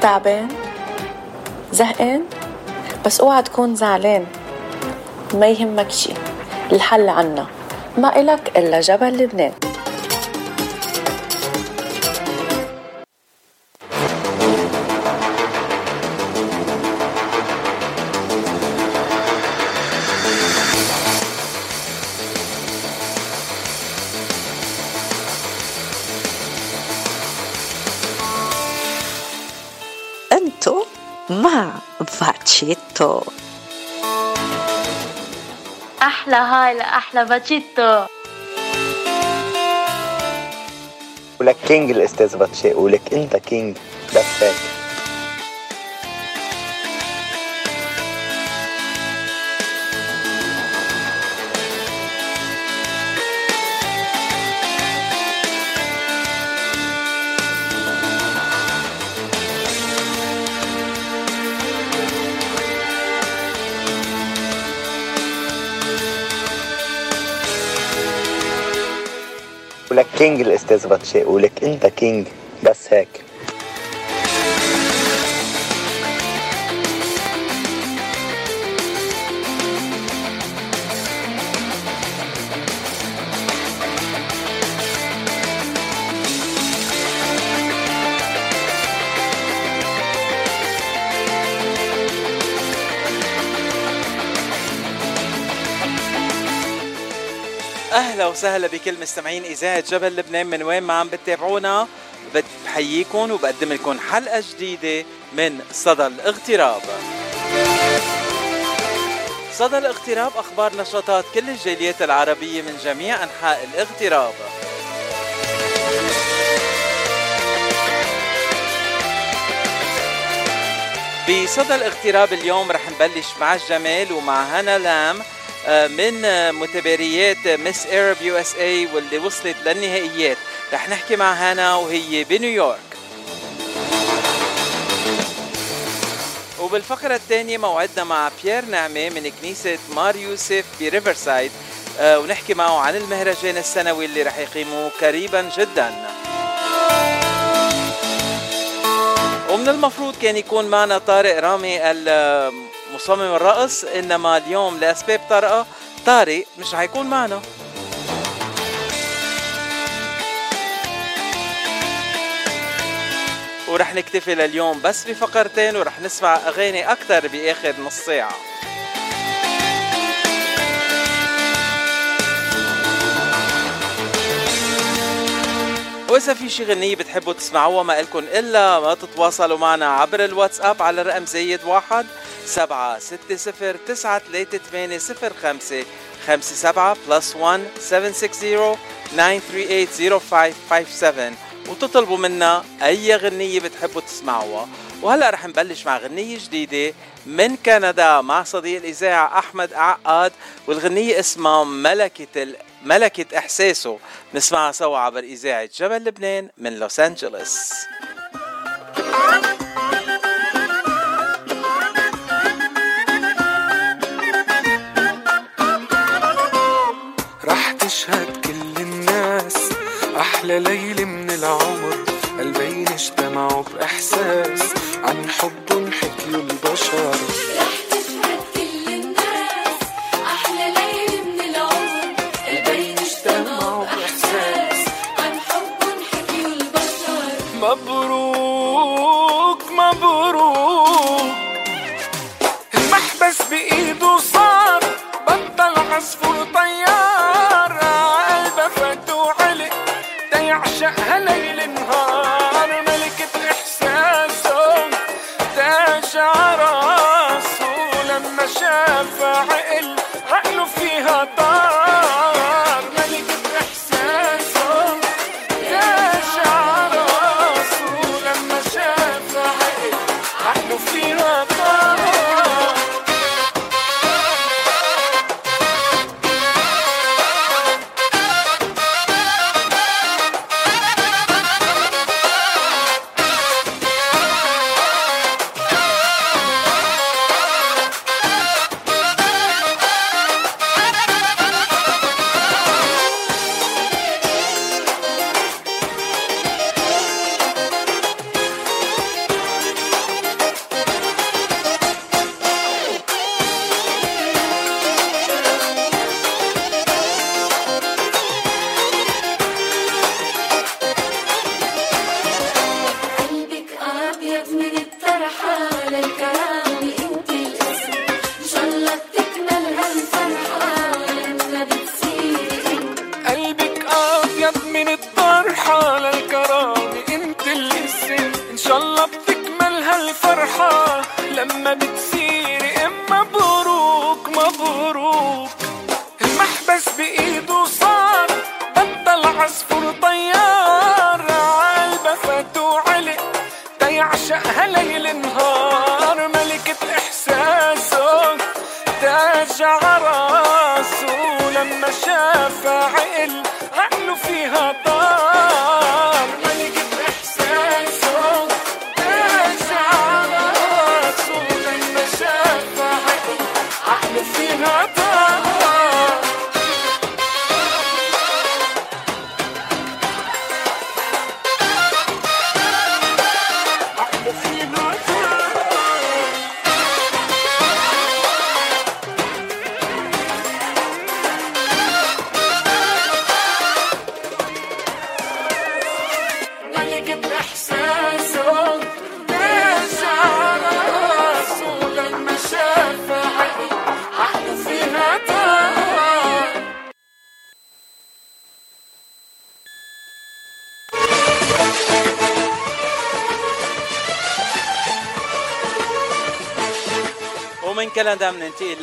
تعبان زهقان بس اوعى تكون زعلان. ما يهمك شي الحل عنا. ما إلك إلا جبل لبنان. باتشيتو. أحلى hi لأحلى باتشيتو. ولك king الأستاذ باتشي ولك أنت king بس كينج الأستاذ باتشي ولك انت كينج وسهلا بكل مستمعين إذاعة جبل لبنان من وين ما عم بتتابعونا. بحييكم وبقدم لكم حلقة جديدة من صدى الاغتراب. صدى الاغتراب أخبار نشاطات كل الجاليات العربية من جميع أنحاء الاغتراب. بصدى الاغتراب اليوم رح نبلش مع الجمال ومع هنا لام. من متباريات Miss Arab USA واللي وصلت للنهائيات. رح نحكي مع هانا وهي بنيويورك. وبالفقرة الثانية موعدنا مع بيير نعمة من كنيسة مار يوسف بريفرسايد آه، ونحكي معه عن المهرجان السنوي اللي رح يقيموه قريبا جدا. ومن المفروض كان يكون معنا طارق رامي مصمم الرقص إنما اليوم لأسباب طارئة طارق مش رح يكون معنا. ورح نكتفي لليوم بس بفقرتين ورح نسمع أغاني أكثر بآخر نص ساعة. وإذا في شي غنية بتحبوا تسمعوها ما إلكن إلا ما تتواصلوا معنا عبر الواتساب على الرقم زايد واحد سبعة ستة صفر تسعة ثلاثة ثمانية صفر خمسة خمسة سبعة plus one seven six zero nine three eight zero five five seven وتطلبوا منا أي غنية بتحبوا تسمعوها. وهلأ رح نبلش مع غنية جديدة من كندا مع صديق الإذاعة أحمد عقاد والغنية اسمها ملكة ملكة إحساسه. نسمعها سوا عبر إذاعة جبل لبنان من لوس أنجلوس. راح تشهد كل الناس. أحلى ليلة من العمر. قلبين اجتمعوا بإحساس. عن حب حكيوا البشر مبروك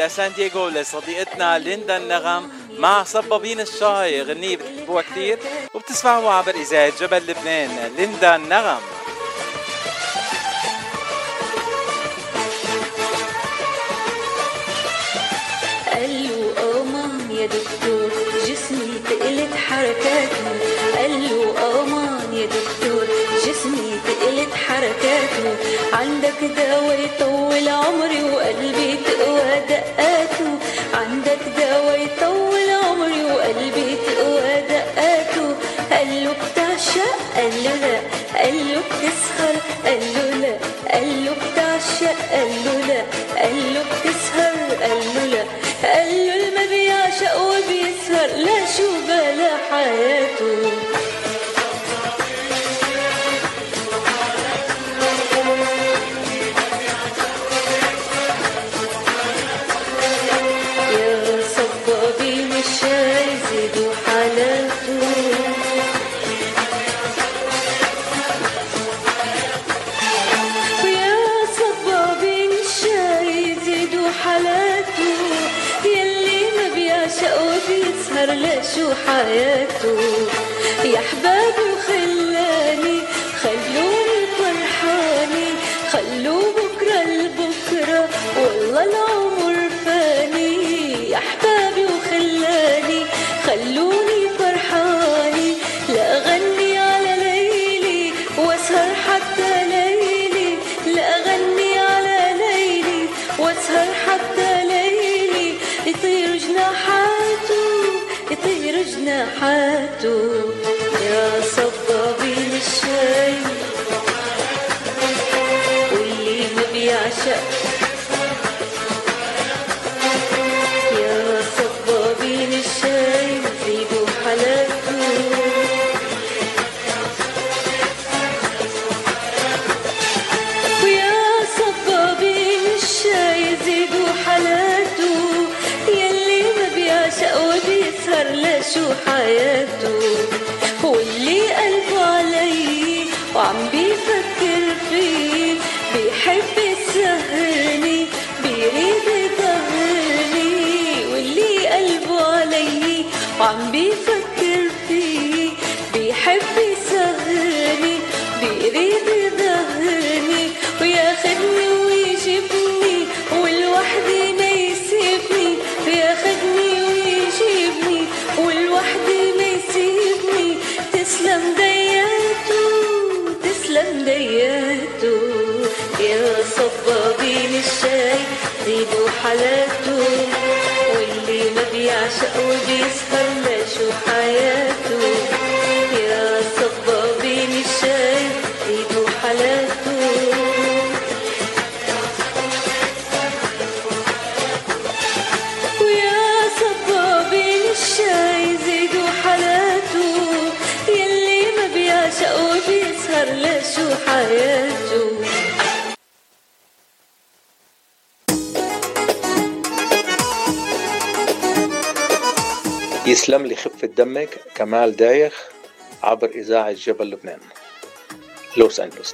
لسان دييغو لصديقتنا ليندا النغم مع صبابين الشاي غنية بتحبوها كثير وبتسمعوها عبر إذاعة جبل لبنان ليندا النغم. قالوا آه مام يا دكتور جسمي تقلت حركاته قالوا آه مام يا دكتور جسمي تقلت حركاته عندك دواء يطول عمري وقلبي تقلت etme. جمال دايخ عبر إذاعة جبل لبنان لوس أنجلوس.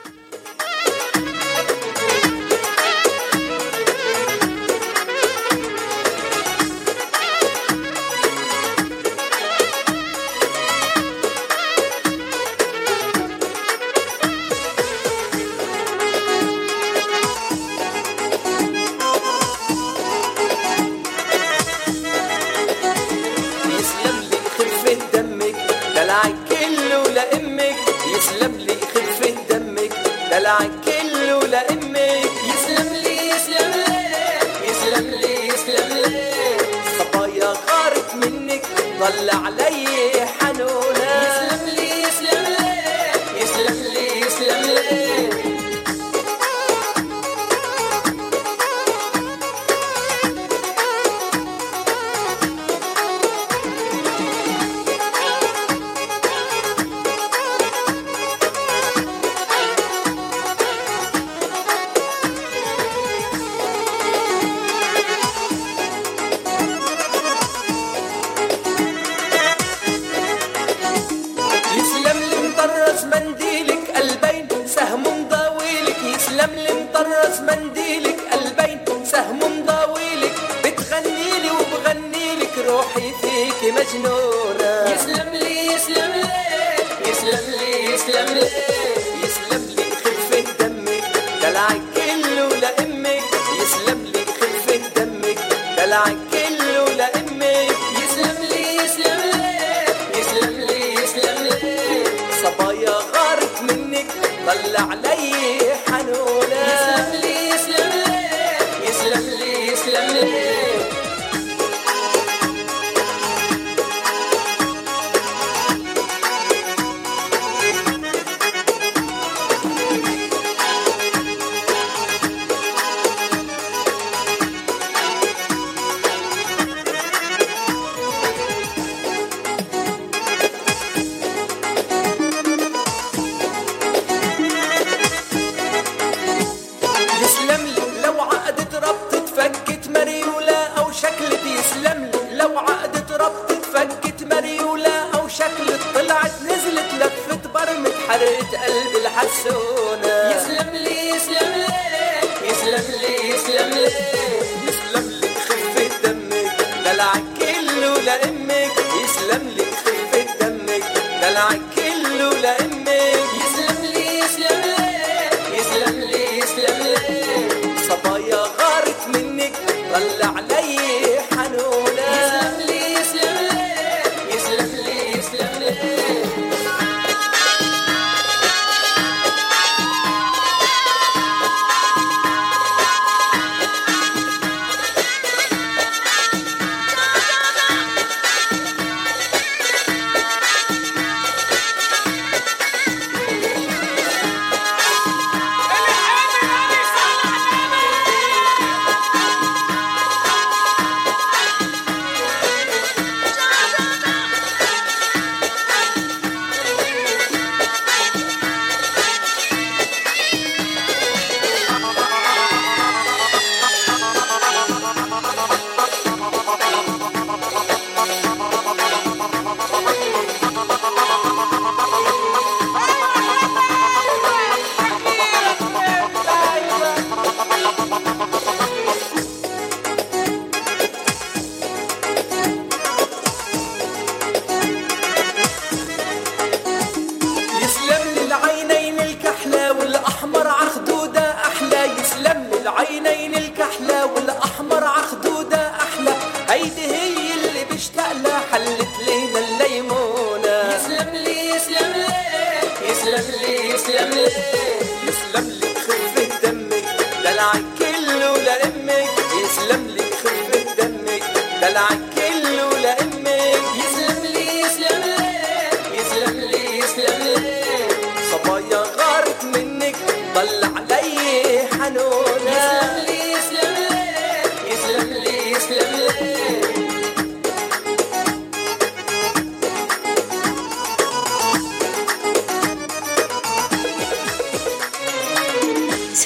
ಬಲ್ಲ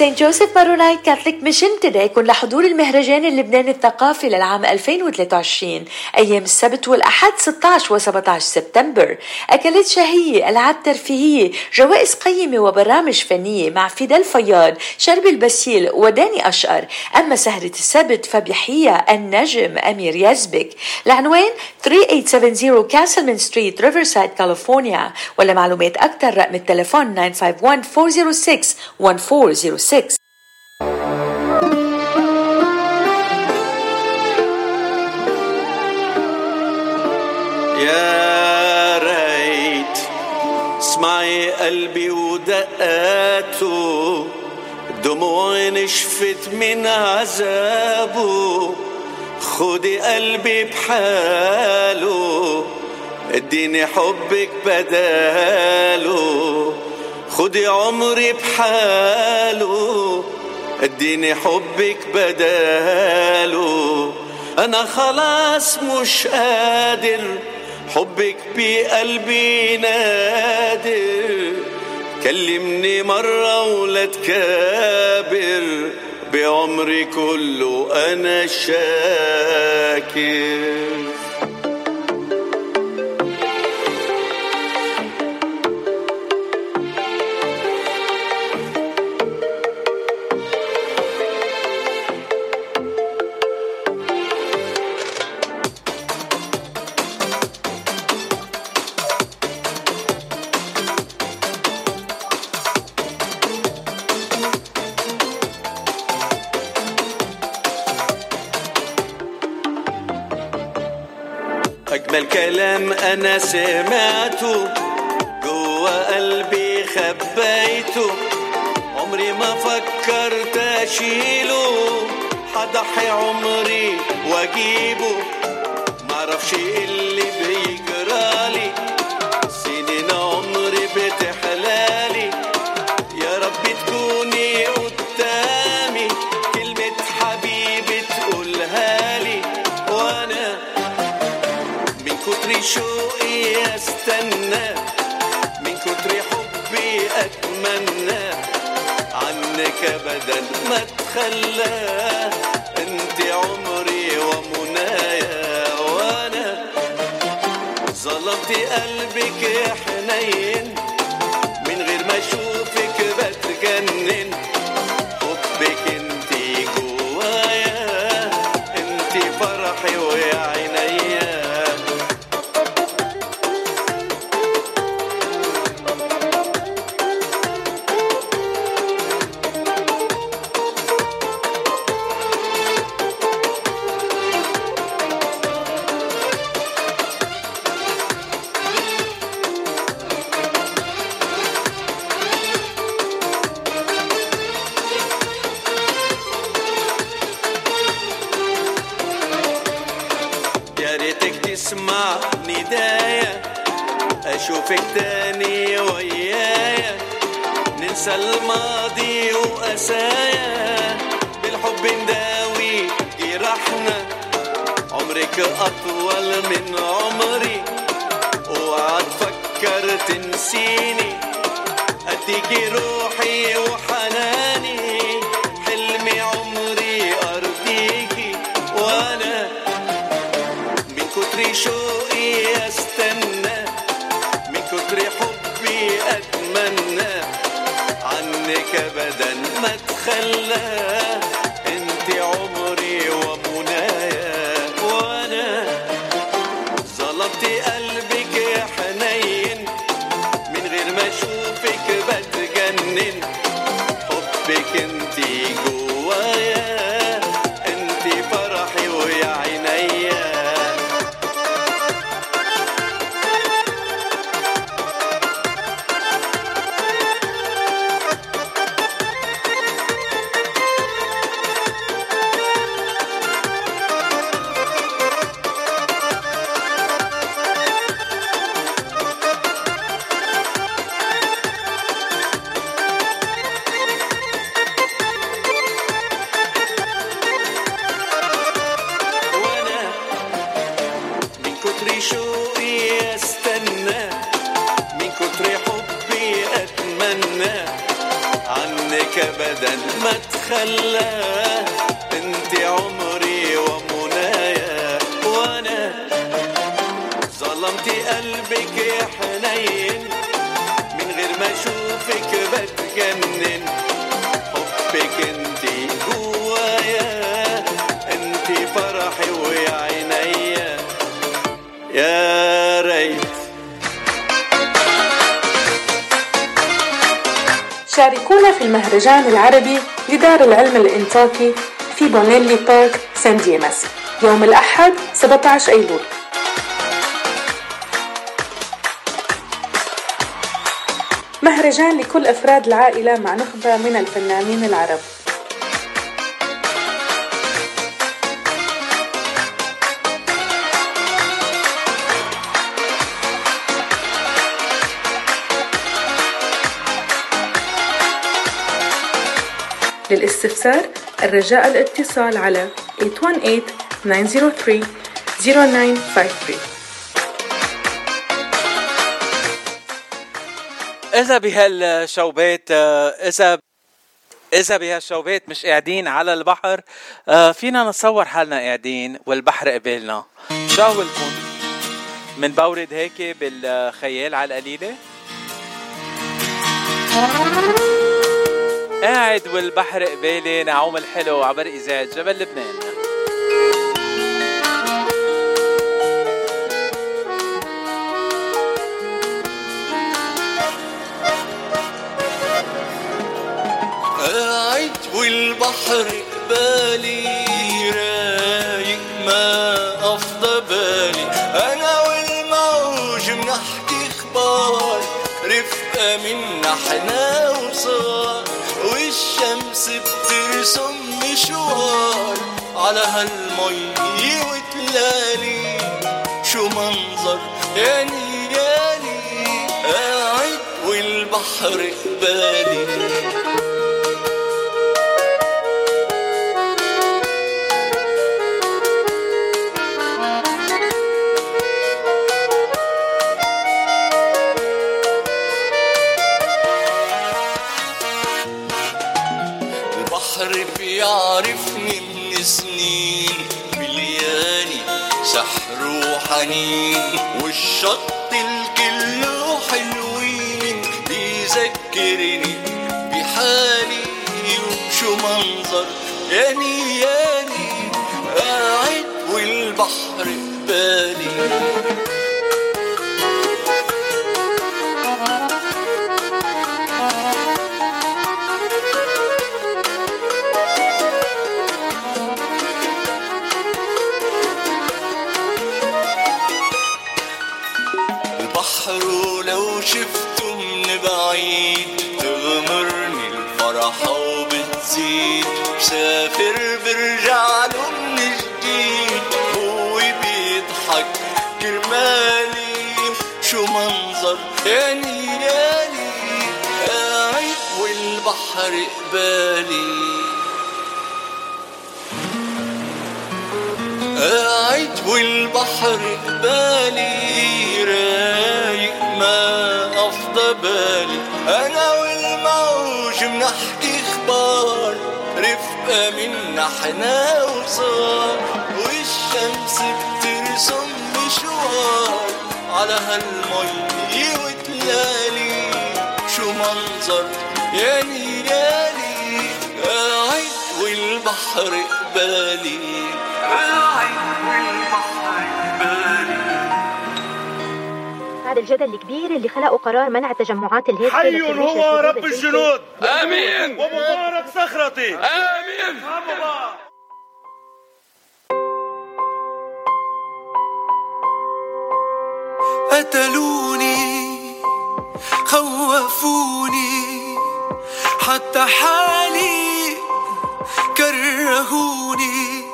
Saint Joseph Maronite Catholic Mission تدعيكم لحضور المهرجان اللبناني الثقافي للعام 2023 أيام السبت والأحد 16 و17 سبتمبر. أكلات شهية ألعاب ترفيهية جوائز قيمة وبرامج فنية مع فيدال فياض شربل باسيل وداني أشقر. أما سهرة السبت فبيحييها النجم أمير يزبك. العنوان 3870 كاسلمان Street ريفرسايد كاليفورنيا. ولمعلومات أكثر رقم التليفون 951 406 1406 6 يا ريت اسمعي قلبي ودقاته دموع نشفت من عذابه. خدي قلبي بحاله اديني حبك بداله. خدي عمري بحاله اديني حبك بداله. أنا خلاص مش قادر حبك بقلبي نادر. كلمني مرة ولا تكابر بعمري كله أنا شاكر. كلام أنا سمعته جوا قلبي خبيته عمري ما فكرت أشيله حضحي عمري وأجيبه معرفش إيه اللي بيجرالي كتر شوقي استنى من كتر حبي أتمنى عنك ابدا ما اتخلى أنت عمري ومنايا وأنا ظلمت قلبك يا حنين. من غير ما أشوفك بتجنن. وقسايا بالحب نداوي جراحنا عمرك أطول من عمري. اوعى تفكر تنسيني. اديكي روحي وحناني. حلمي عمري ارضيكي وأنا من كتر شوقي أستنى. من كتر حبي ما المهرجان العربي لدار العلم الإنطاكي في بونيلي بارك سان دييماس يوم الأحد 17 أيلول. مهرجان لكل أفراد العائلة مع نخبة من الفنانين العرب. للاستفسار الرجاء الاتصال على 818-903-0953 إذا بهالشوبات إذا إذا بهالشوبات مش قاعدين على البحر فينا نتصور حالنا قاعدين والبحر قبالنا شو؟ من بورد هيك بالخيال على القليلة؟ قاعد والبحر قبالي نعوم الحلو عبر إذاعة جبل لبنان. قاعد والبحر قبالي رايق ما أنا والموج بنحكي إخبار رفقة منا وصار. والشمس بترسم مشوار على هالمي وتلالي. شو منظر يعني يعني قاعد والبحر قبالي الجدل الكبير اللي خلقه قرار منع تجمعات الهيك حي هو رب الجنود. آمين. ومبارك صخرتي. آمين. قتلوني خوفوني حتى حالي كرهوني.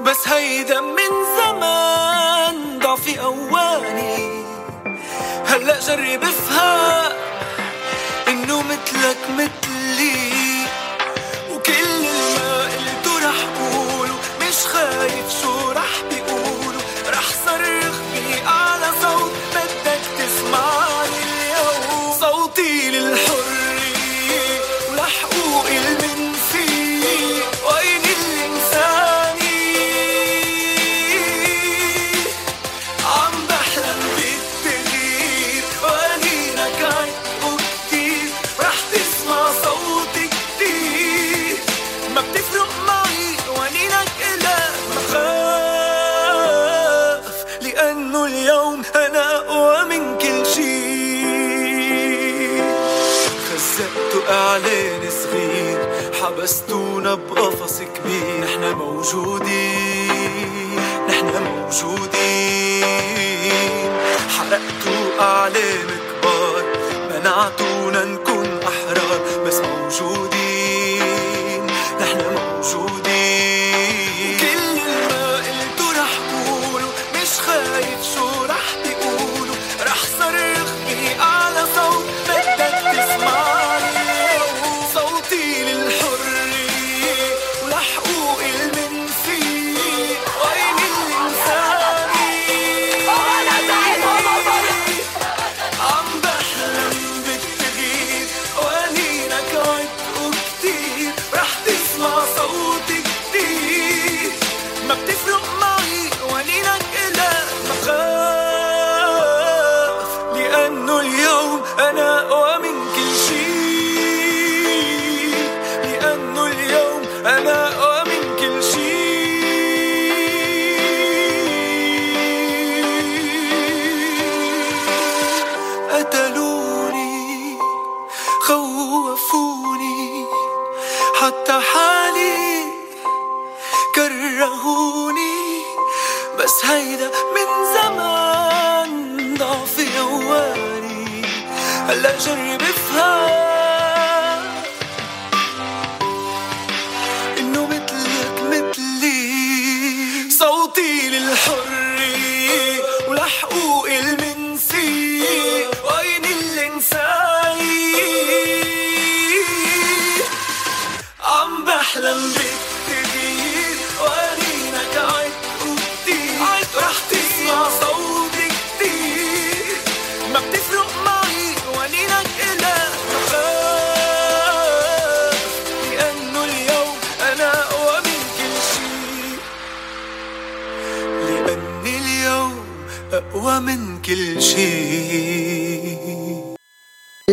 بس هيدا من زمان ضعفي قواني هلا جرب افهم إنه مثلك مثلي. وكل ما قلته رح قوله مش خايف شو رح بيقولوا. إعلان صغير حبستونا بقفص كبير. نحن موجودين نحن موجودين. حرقتوا أعلام كبار منعتونا نكون أحرار. بس موجودين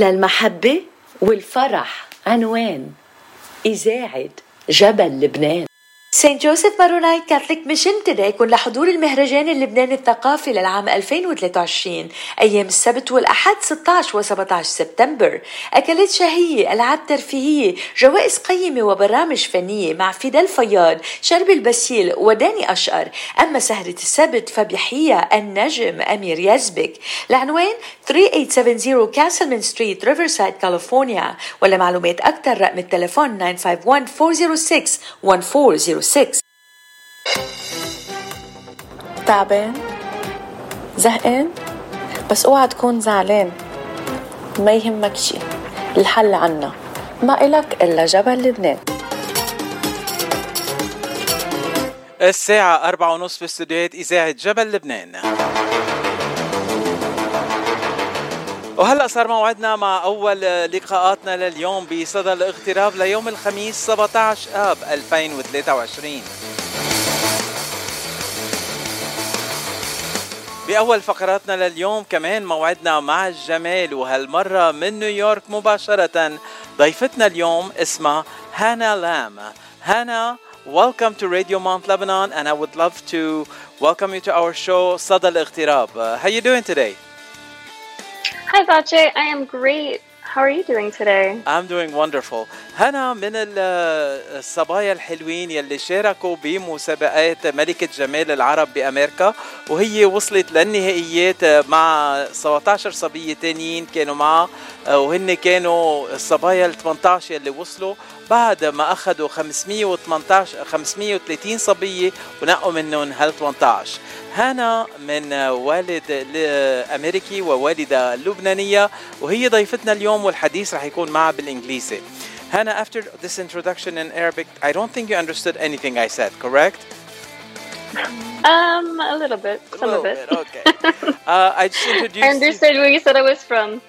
للمحبة والفرح عنوان إذاعة جبل لبنان. Saint Joseph Maronite Catholic Mission تدعيكم لحضور المهرجان اللبناني الثقافي للعام 2023 أيام السبت والأحد 16 و 17 سبتمبر. أكلات شهية ألعاب ترفيهية جوائز قيمة وبرامج فنية مع فيدال فياض شربل باسيل وداني أشقر. أما سهرة السبت فبيحييها النجم أمير يزبك. العنوان 3870 كاسلمان Street ريفرسايد كاليفورنيا ولمعلومات أكثر رقم التليفون 951 406 1406 تعبان زهقان بس اوعى تكون زعلان. ما يهمك شي الحل عنا. ما إلك إلا جبل لبنان. الساعة أربعة ونص في استوديوهات إذاعة جبل لبنان. وهلا صار موعدنا مع أول لقاءاتنا لليوم بصدى الاغتراب ليوم الخميس 17 آب 2023 بأول فقراتنا لليوم كمان موعدنا مع الجمال وهالمرة من نيويورك مباشرة ضيفتنا اليوم اسمها هانا لام. هانا welcome to Radio Mount Lebanon and I would love to welcome you to our show صدى الاغتراب. How you doing today? Hi, Vache. I am great. How are you doing today? I'm doing wonderful. هنا من ال- الصبايا الحلوين يلي شاركوا بمسابقات ملكة جمال العرب بأمريكا وهي وصلت للنهائيات مع 17 صبية تانيين كانوا معها وهن كانوا الصبايا ال 18 يلي وصلوا بعد ما أخذوا 518 530 صبية ونقوا منهم هال 18 هانا من والد أمريكي ووالدة لبنانية وهي ضيفتنا اليوم والحديث رح يكون معها بالإنجليزي Hannah, after this introduction in Arabic, I don't think you understood anything I said, correct? Um, a little bit. Some of it. okay. Uh, I just introduced. I understood where you said I was from.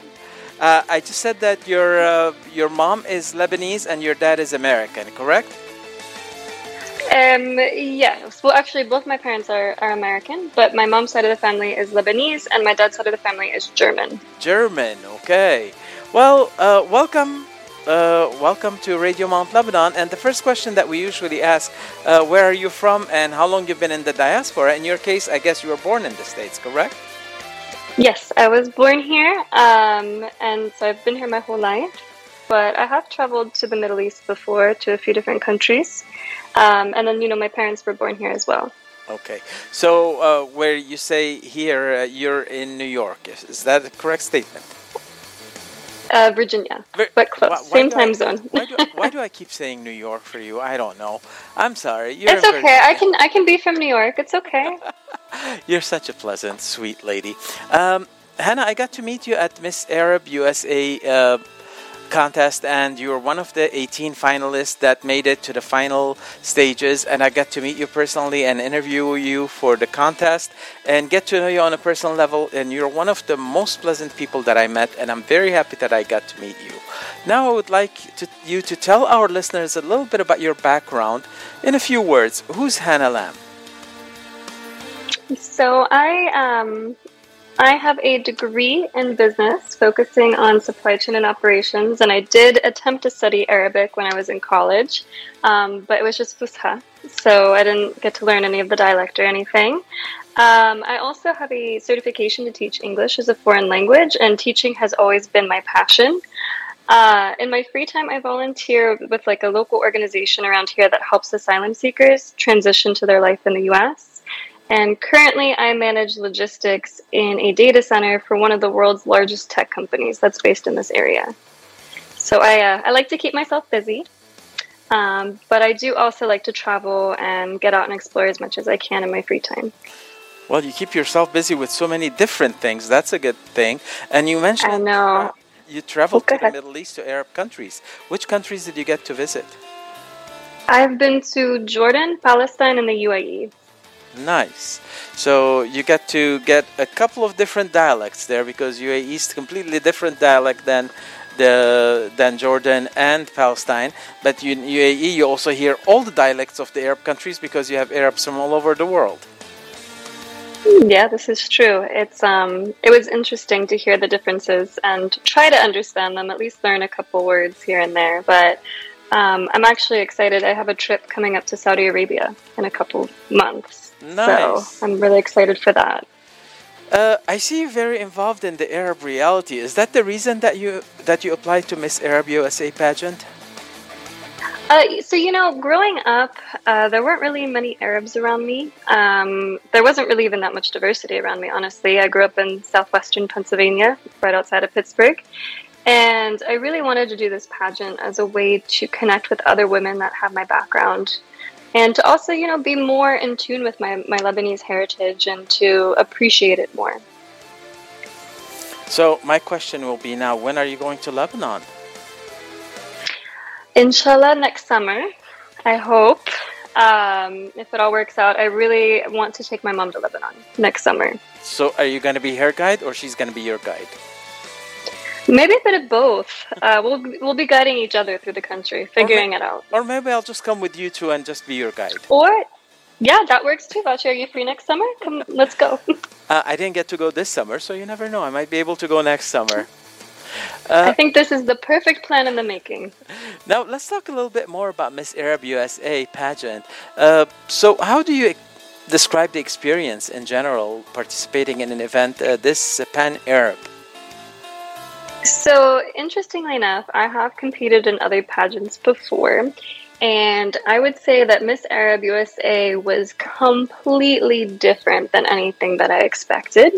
Uh, I just said that your uh, your mom is Lebanese and your dad is American, correct? Um, yeah. Well, actually, both my parents are, are American, but my mom's side of the family is Lebanese, and my dad's side of the family is German. German. Okay. Well, uh, welcome. Uh, welcome to Radio Mount Lebanon. And the first question that we usually ask, uh, where are you from and how long you've been in the diaspora? In your case, I guess you were born in the States, correct? Yes, I was born here, um, and so I've been here my whole life. But I have traveled to the Middle East before, to a few different countries, um, and then you know my parents were born here as well. Okay. So, uh, where you say here, uh, you're in New York, is, is that a correct statement? Uh, Virginia, but close, Why- why same do I- time zone. why, do, why do I keep saying New York for you? I don't know. I'm sorry. You're it's okay. I can I can be from New York. It's okay. You're such a pleasant, sweet lady. Um, Hannah, I got to meet you at Miss Arab USA uh, contest, and you were one of the 18 finalists that made it to the final stages. And I got to meet you personally and interview you for the contest and get to know you on a personal level. And you're one of the most pleasant people that I met, and I'm very happy that I got to meet you. Now, I would like to, you to tell our listeners a little bit about your background in a few words. Who's Hannah Lamb? So I um I have a degree in business focusing on supply chain and operations, and I did attempt to study Arabic when I was in college, um, but it was just Fusha, so I didn't get to learn any of the dialect or anything. Um, I also have a certification to teach English as a foreign language, and teaching has always been my passion. Uh, in my free time, I volunteer with like a local organization around here that helps asylum seekers transition to their life in the U.S. And currently, I manage logistics in a data center for one of the world's largest tech companies that's based in this area. So I, uh, I like to keep myself busy, um, but I do also like to travel and get out and explore as much as I can in my free time. Well, you keep yourself busy with so many different things. That's a good thing. And you mentioned I know. you traveled go to the. Middle East to Arab countries. Which countries did you get to visit? I've been to Jordan, Palestine, and the. UAE. Nice. So you get to get a couple of different dialects there because UAE is completely different dialect than the than Jordan and Palestine. But in UAE you also hear all the dialects of the Arab countries because you have Arabs from all over the world. Yeah, this is true. It's um, it was interesting to hear the differences and try to understand them. At least learn a couple words here and there. But um, I'm actually excited. I have a trip coming up to Saudi Arabia in a couple months. Nice. So I'm really excited for that. Uh, I see you very involved in the Arab reality. Is that the reason that you that you applied to Miss Arab USA pageant? Uh, so you know, growing up, uh, there weren't really many Arabs around me. Um, there wasn't really even that much diversity around me. Honestly, I grew up in southwestern Pennsylvania, right outside of Pittsburgh, and I really wanted to do this pageant as a way to connect with other women that have my background, and to also, you know, be more in tune with my my Lebanese heritage and to appreciate it more. So my question will be now: When are you going to Lebanon? Inshallah, next summer, I hope. Um, if it all works out, I really want to take my mom to Lebanon next summer. So are you going to be her guide or she's going to be your guide? Maybe a bit of both. Uh, we'll we'll be guiding each other through the country, figuring it out. Or maybe I'll just come with you two and just be your guide. Or, yeah, that works too. Vachi, are you free next summer? Come, let's go. Uh, I didn't get to go this summer, so you never know. I might be able to go next summer. I think this is the perfect plan in the making. Now, let's talk a little bit more about Miss Arab USA pageant. Uh, so, how do you describe the experience in general participating in an event uh, this pan Arab? So, interestingly enough, I have competed in other pageants before, and I would say that Miss Arab USA was completely different than anything that I expected.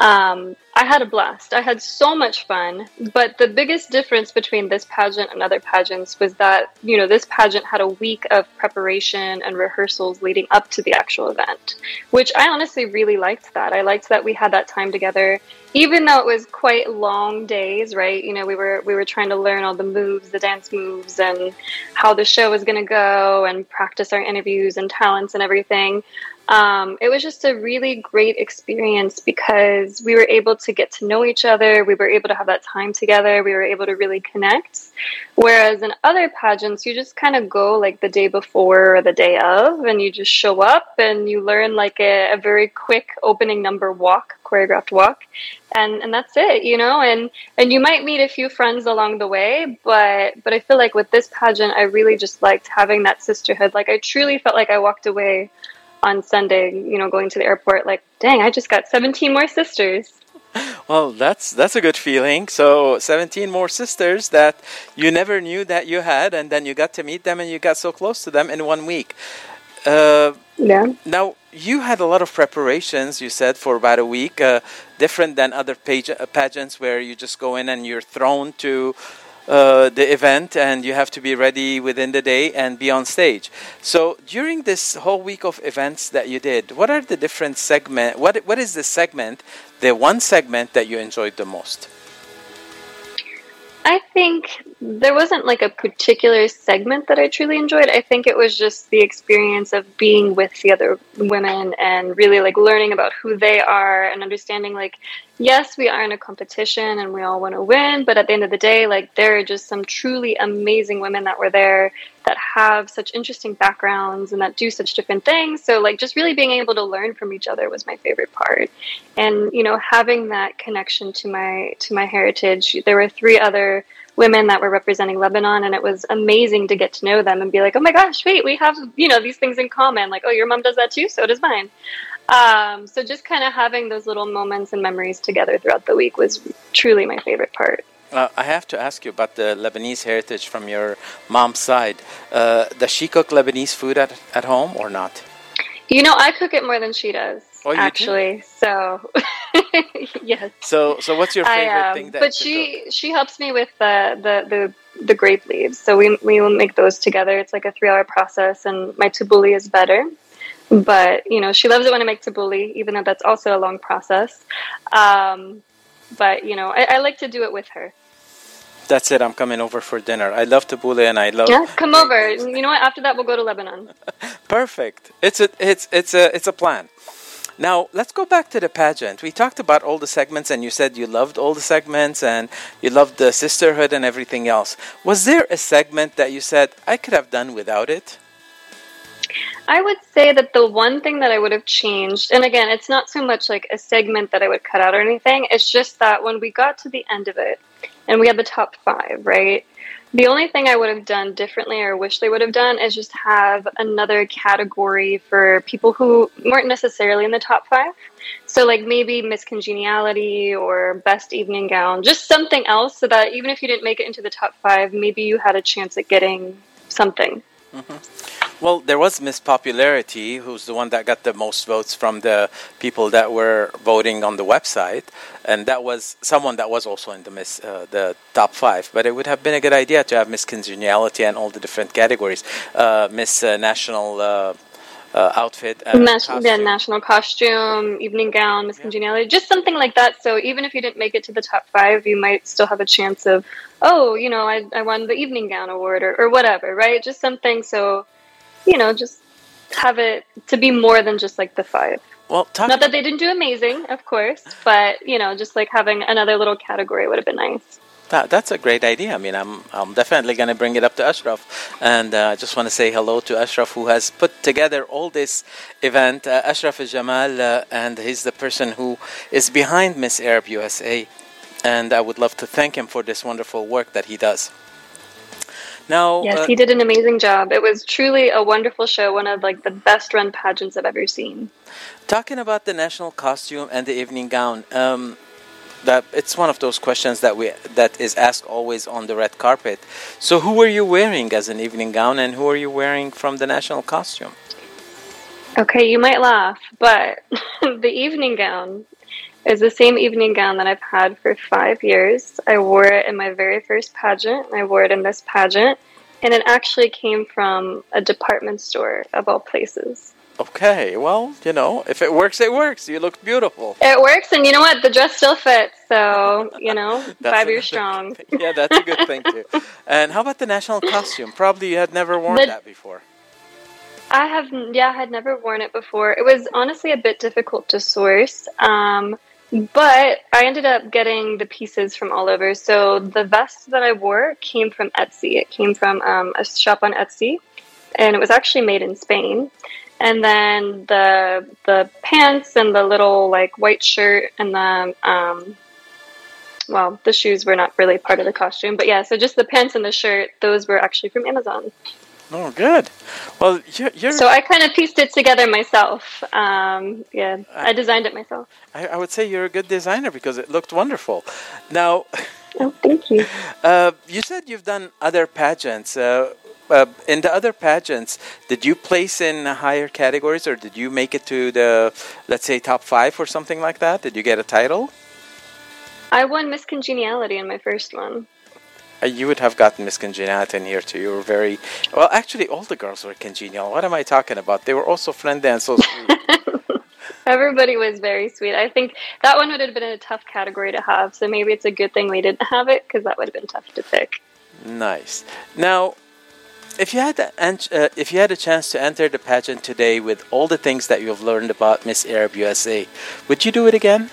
Um, I had a blast. I had so much fun. But the biggest difference between this pageant and other pageants was that, you know, this pageant had a week of preparation and rehearsals leading up to the actual event, which I honestly really liked that. I liked that we had that time together, even though it was quite long days, right? You know, we were we were trying to learn all the moves, the dance moves and how the show was going to go and practice our interviews and talents and everything um, it was just a really great experience because we were able to get to know each other. We were able to have that time together. We were able to really connect. Whereas in other pageants, you just kind of go like the day before or the day of, and you just show up and you learn like a, a very quick opening number walk, choreographed walk, and and that's it, you know. And and you might meet a few friends along the way, but but I feel like with this pageant, I really just liked having that sisterhood. Like I truly felt like I walked away on Sunday, you know, going to the airport, like, dang, I just got 17 more sisters. Well, that's that's a good feeling. So, 17 more sisters that you never knew that you had, and then you got to meet them, and you got so close to them in one week. Uh, yeah. Now, you had a lot of preparations. You said for about a week, uh, different than other page, uh, pageants where you just go in and you're thrown to uh, the event and you have to be ready within the day and be on stage. So during this whole week of events that you did, what are the different segment? What what is the segment, the one segment that you enjoyed the most? I think there wasn't like a particular segment that I truly enjoyed. I think it was just the experience of being with the other women and really like learning about who they are and understanding like yes, we are in a competition and we all want to win, but at the end of the day, like there are just some truly amazing women that were there that have such interesting backgrounds and that do such different things. So like just really being able to learn from each other was my favorite part. And you know, having that connection to my to my heritage. There were three other women that were representing Lebanon and it was amazing to get to know them and be like, "Oh my gosh, wait, we have, you know, these things in common. Like, oh, your mom does that too, so does mine." Um, so just kind of having those little moments and memories together throughout the week was truly my favorite part. Uh, I have to ask you about the Lebanese heritage from your mom's side. Uh, does she cook Lebanese food at, at home or not? You know, I cook it more than she does. Oh, you do? actually. So, yes. So, so what's your favorite I, um, thing that but she she helps me with the, the the the grape leaves. So we we will make those together. It's like a three hour process, and my tabbouleh is better. But you know, she loves it when I make tabbouleh, even though that's also a long process. Um, but you know, I, I like to do it with her. That's it. I'm coming over for dinner. I love tabbouleh and I love. Yeah, come over. You know what? After that, we'll go to Lebanon. Perfect. It's a it's it's a it's a plan. Now let's go back to the pageant. We talked about all the segments, and you said you loved all the segments, and you loved the sisterhood and everything else. Was there a segment that you said I could have done without it? I would say that the one thing that I would have changed, and again, it's not so much like a segment that I would cut out or anything, it's just that when we got to the end of it and we had the top five, right? The only thing I would have done differently or wish they would have done is just have another category for people who weren't necessarily in the top five. So, like maybe Miss Congeniality or Best Evening Gown, just something else so that even if you didn't make it into the top five, maybe you had a chance at getting something. Mm-hmm. Well, there was Miss Popularity, who's the one that got the most votes from the people that were voting on the website, and that was someone that was also in the Miss uh, the top five. But it would have been a good idea to have Miss Congeniality and all the different categories, uh, Miss uh, National. Uh, uh, outfit and National, yeah, national costume, evening gown, Miss Congeniality, just something like that. So even if you didn't make it to the top five, you might still have a chance of, oh, you know, I, I won the evening gown award or, or whatever, right? Just something so, you know, just have it to be more than just like the five. Well, Not that they didn't do amazing, of course, but you know, just like having another little category would have been nice. That, that's a great idea. I mean, I'm, I'm definitely going to bring it up to Ashraf. And uh, I just want to say hello to Ashraf, who has put together all this event. Uh, Ashraf Jamal, uh, and he's the person who is behind Miss Arab USA. And I would love to thank him for this wonderful work that he does. Now, Yes, uh, he did an amazing job. It was truly a wonderful show, one of like the best run pageants I've ever seen. talking about the national costume and the evening gown, um, that it's one of those questions that we that is asked always on the red carpet. So, who were you wearing as an evening gown, and who are you wearing from the national costume? Okay, you might laugh, but the evening gown is the same evening gown that I've had for five years. I wore it in my very first pageant, and I wore it in this pageant, and it actually came from a department store of all places. Okay, well, you know, if it works, it works. You look beautiful. It works, and you know what? The dress still fits, so you know, five years strong. yeah, that's a good thing too. And how about the national costume? Probably you had never worn The- that before. I have, yeah, I had never worn it before. It was honestly a bit difficult to source, um, but I ended up getting the pieces from all over. So the vest that I wore came from Etsy. It came from um, a shop on Etsy, and it was actually made in Spain. And then the the pants and the little like white shirt and the um, well, the shoes were not really part of the costume, but yeah. So just the pants and the shirt, those were actually from Amazon. Oh, good. Well, you're, you're So I kind of pieced it together myself. Um, yeah, I designed it myself. I, I would say you're a good designer because it looked wonderful. Now, oh, thank you. Uh, you said you've done other pageants. Uh, uh, in the other pageants, did you place in higher categories, or did you make it to the, let's say, top five or something like that? Did you get a title? I won Miss Congeniality in my first one. Uh, you would have gotten Miss Congeniality in here too. You were very well. Actually, all the girls were congenial. What am I talking about? They were also friendly and so sweet. Everybody was very sweet. I think that one would have been a tough category to have, so maybe it's a good thing we didn't have it because that would have been tough to pick. nice. Now, if you had the, ent- uh, if you had a chance to enter the pageant today with all the things that you've learned about Miss Arab USA, would you do it again?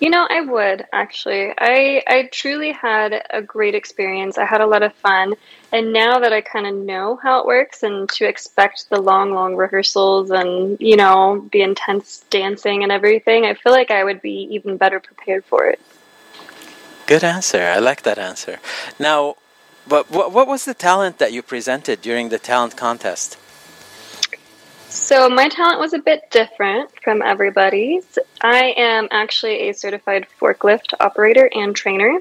You know, I would actually. I I truly had a great experience. I had a lot of fun, and now that I kind of know how it works and to expect the long, long rehearsals and you know the intense dancing and everything, I feel like I would be even better prepared for it. Good answer. I like that answer. Now, but what, what was the talent that you presented during the talent contest? So my talent was a bit different from everybody's. I am actually a certified forklift operator and trainer.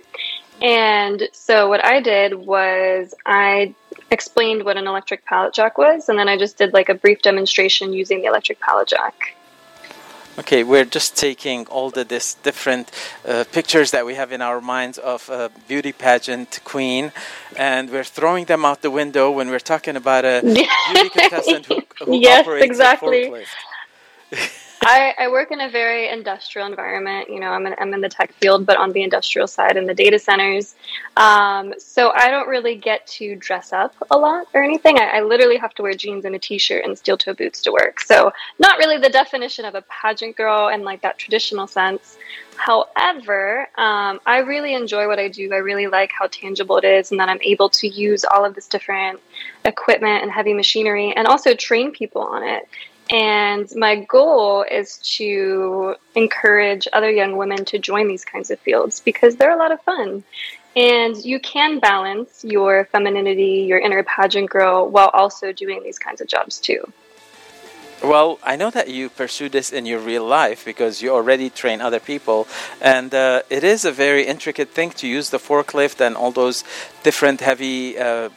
And so what I did was I explained what an electric pallet jack was and then I just did like a brief demonstration using the electric pallet jack. Okay, we're just taking all the this different uh, pictures that we have in our minds of a beauty pageant queen, and we're throwing them out the window when we're talking about a beauty contestant who, who yes, operates exactly. a forklift. I, I work in a very industrial environment. You know, I'm in, I'm in the tech field, but on the industrial side in the data centers. Um, so I don't really get to dress up a lot or anything. I, I literally have to wear jeans and a t-shirt and steel toe boots to work. So not really the definition of a pageant girl in like that traditional sense. However, um, I really enjoy what I do. I really like how tangible it is, and that I'm able to use all of this different equipment and heavy machinery, and also train people on it. And my goal is to encourage other young women to join these kinds of fields because they're a lot of fun. And you can balance your femininity, your inner pageant girl, while also doing these kinds of jobs too. Well, I know that you pursue this in your real life because you already train other people, and uh, it is a very intricate thing to use the forklift and all those different heavy. Uh,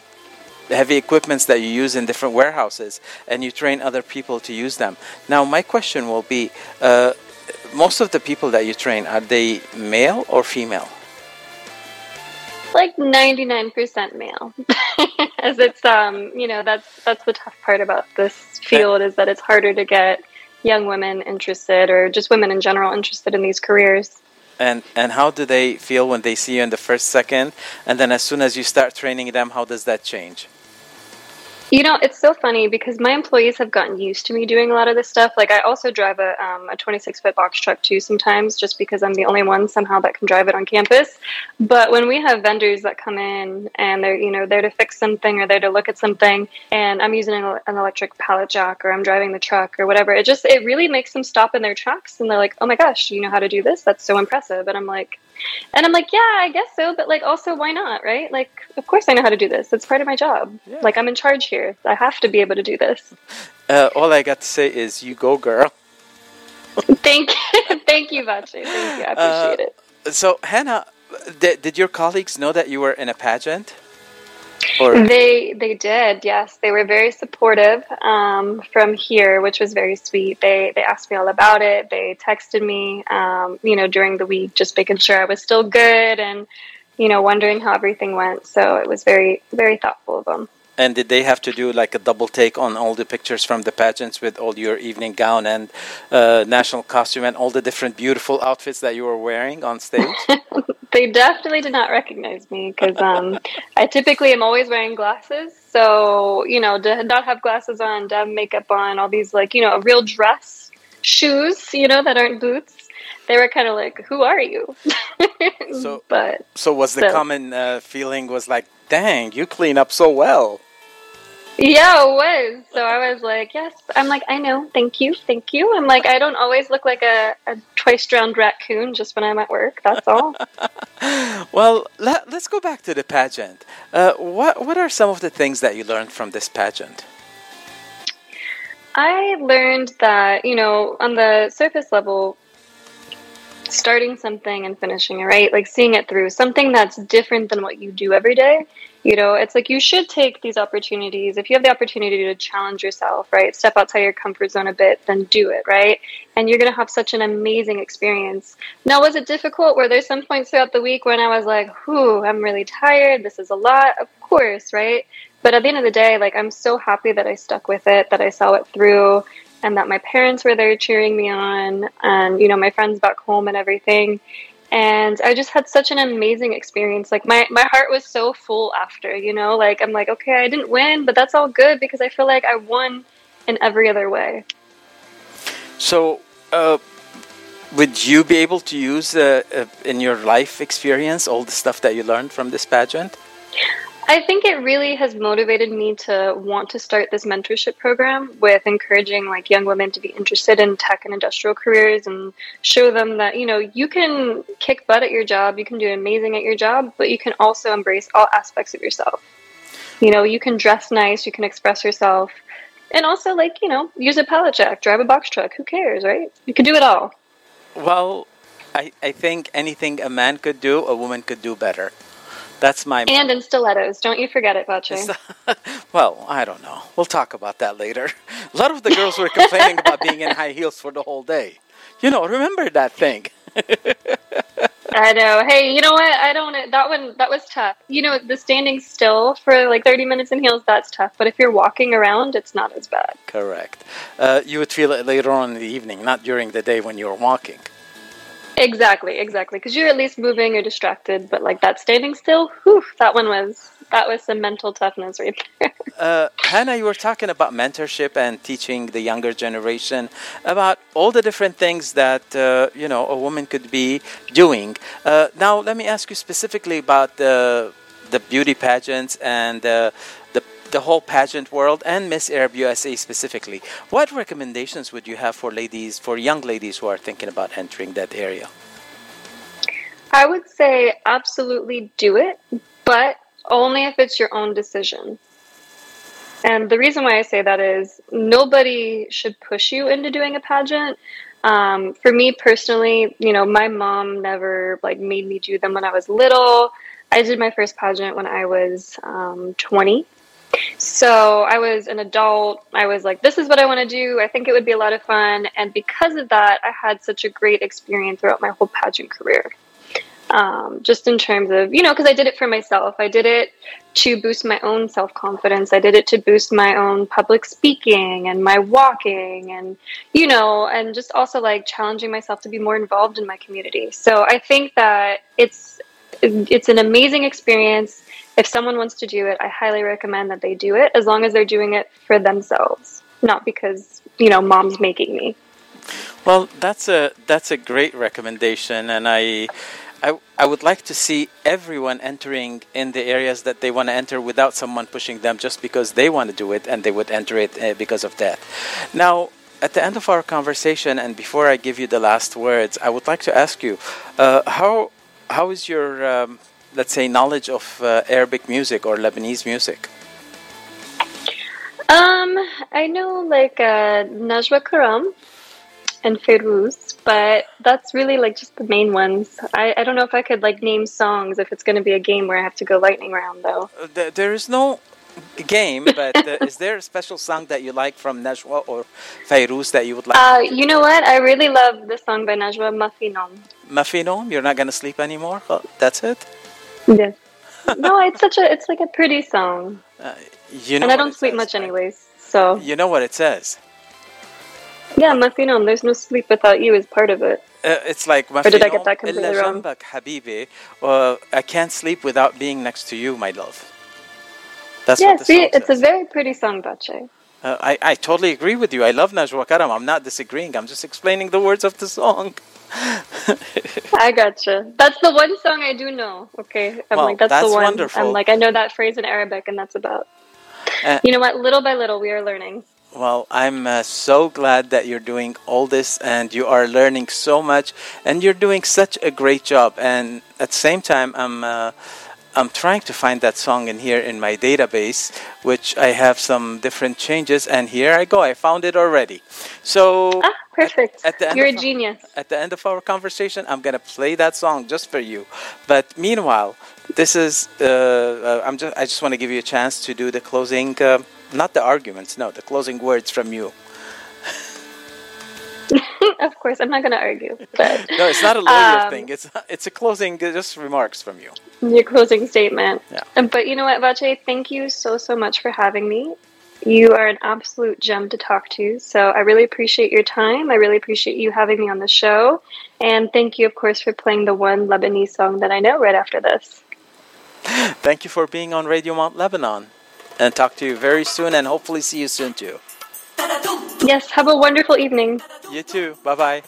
heavy equipments that you use in different warehouses and you train other people to use them now my question will be uh, most of the people that you train are they male or female Like 99% male. As it's um, you know, that's that's the tough part about this field is that it's harder to get young women interested or just women in general interested in these careers. and and how do they feel when they see you in the first second and then as soon as you start training them how does that change You know, it's so funny because my employees have gotten used to me doing a lot of this stuff. Like, I also drive a um, a 26 foot box truck too sometimes, just because I'm the only one somehow that can drive it on campus. But when we have vendors that come in and they're you know there to fix something or there to look at something, and I'm using an, an electric pallet jack or I'm driving the truck or whatever, it just it really makes them stop in their tracks and they're like, "Oh my gosh, you know how to do this? That's so impressive!" And I'm like. And I'm like, yeah, I guess so, but like, also, why not, right? Like, of course, I know how to do this. It's part of my job. Like, I'm in charge here. I have to be able to do this. uh, all i got to say is you go girl Thank you, thank you, Vache. Thank you. I appreciate it. Uh, so hannah did, did your colleagues know that you were in a pageant or They they did, yes. They were very supportive um, from here, which was very sweet. They they asked me all about it. They texted me, um, you know, during the week, just making sure I was still good and, you know, wondering how everything went. So it was very very thoughtful of them. And did they have to do like a double take on all the pictures from the pageants with all your evening gown and uh, national costume and all the different beautiful outfits that you were wearing on stage They definitely did not recognize me because um, I typically am always wearing glasses. So, you know, to not have glasses on, to have makeup on, all these like, you know, a real dress, shoes, you know, that aren't boots. They were kind of like, who are you? so but so was the So- common uh, feeling was like dang you clean up so well yeah, it was. So I was like, yes. I'm like, I know. Thank you. Thank you. I'm like, I don't always look like a, a twice drowned raccoon just when I'm at work. That's all. well let, let's go back to the pageant uh, what what are some of the things that you learned from this pageant I learned that, you know, on the surface level, starting something and finishing it, right? Like seeing it through, something that's different than what you do every day. You know, it's like you should take these opportunities. If you have the opportunity to challenge yourself, right? Step outside your comfort zone a bit, then do it, right? And you're going to have such an amazing experience. Now, was it difficult? Were there some points throughout the week when I was like, whew, I'm really tired. This is a lot. Of course, right? But at the end of the day, like, I'm so happy that I stuck with it, that I saw it through, and that my parents were there cheering me on, and, you know, my friends back home and everything and I just had such an amazing experience. Like my my heart was so full after, you know, like I'm like, okay, I didn't win, but that's all good because I feel like I won in every other way. So, uh, would you be able to use uh, uh, in your life experience all the stuff that you learned from this pageant? I think it really has motivated me to want to start this mentorship program with encouraging like young women to be interested in tech and industrial careers and show them that you know you can kick butt at your job, you can do amazing at your job, but you can also embrace all aspects of yourself. You know, you can dress nice, you can express yourself, and also like you know use a pallet jack, drive a box truck. Who cares, right? You can do it all. Well, I, I think anything a man could do, a woman could do better. That's my. And in stilettos. Don't you forget it, Bache. well, I don't know. We'll talk about that later. A lot of the girls were complaining about being in high heels for the whole day. You know, remember that thing. I know. Hey, you know what? I don't. That one, that was tough. You know, the standing still for like 30 minutes in heels, that's tough. But if you're walking around, it's not as bad. Correct. Uh, you would feel it later on in the evening, not during the day when you're walking. Exactly, exactly. Because you're at least moving or distracted, but like that standing still, whew, that one was that was some mental toughness right there. Uh, Hannah, you were talking about mentorship and teaching the younger generation about all the different things that uh, you know a woman could be doing. Uh, now, let me ask you specifically about the the beauty pageants and uh, the the whole pageant world and Miss Arab USA specifically. What recommendations would you have for ladies, for young ladies who are thinking about entering that area? I would say absolutely do it, but only if it's your own decision. And the reason why I say that is nobody should push you into doing a pageant. Um, for me personally, you know, my mom never like made me do them when I was little. I did my first pageant when I was um, 20. So I was an adult. I was like, this is what I want to do. I think it would be a lot of fun. And because of that, I had such a great experience throughout my whole pageant career. Um, just in terms of, you know, because I did it for myself. I did it to boost my own self confidence. I did it to boost my own public speaking and my walking and, you know, and just also like challenging myself to be more involved in my community. So I think that it's, it's an amazing experience if someone wants to do it, I highly recommend that they do it as long as they're doing it for themselves, not because, you know, mom's making me. Well, that's a that's a great recommendation and I I, I would like to see everyone entering in the areas that they want to enter without someone pushing them just because they want to do it and they would enter it uh, because of that. Now, at the end of our conversation and before I give you the last words, I would like to ask you uh, how how is your um, let's say, knowledge of uh, Arabic music or Lebanese music? Um, I know like uh, Najwa Karam and Ferouz, but that's really like just the main ones. I, I don't know if I could like name songs if it's going to be a game where I have to go lightning round though. Uh, there is no game, but uh, is there a special song that you like from Najwa or Ferouz that you would like? Uh, you know what? I really love the song by Najwa, Mafinom. Mafinom? You're not going to sleep anymore? Oh, that's it? Yes. no, it's such a it's like a pretty song. Uh, you know and I don't sleep says, much anyways. So you know what it says. Yeah, Mafinon, there's no sleep without you is part of it. Uh, it's like Or did I get that completely wrong? Habibi, uh, I can't sleep without being next to you, my love. That's yeah, see, it's a very pretty song, Bache. Uh, I, I totally agree with you. I love Najwa Karam. I'm not disagreeing. I'm just explaining the words of the song. I gotcha. That's the one song I do know. Okay, I'm well, like that's, that's the one. Wonderful. I'm like I know that phrase in Arabic, and that's about. Uh, you know what? Little by little, we are learning. Well, I'm uh, so glad that you're doing all this and you are learning so much and you're doing such a great job. And at the same time, I'm. Uh, I'm trying to find that song in here in my database, which I have some different changes, and here I go. I found it already. So ah, Perfect. At the end You're a of- genius. At the end of our conversation, I'm gonna play that song just for you. But meanwhile, this is uh, uh, I'm just I just want to give you a chance to do the closing, uh, not the arguments, no, the closing words from you. of course, I'm not going to argue. But No, it's not a lawyer um, thing. It's it's a closing, just remarks from you. Your closing statement. Yeah. Um, But you know what, Vache, thank you so, so much for having me. You are an absolute gem to talk to. So I really appreciate your time. I really appreciate you having me on the show. And thank you, of course, for playing the one Lebanese song that I know right after this. Thank you for being on Radio Mount Lebanon, and talk to you very soon, and hopefully see you soon too. Yes, have a wonderful evening. You too. Bye bye.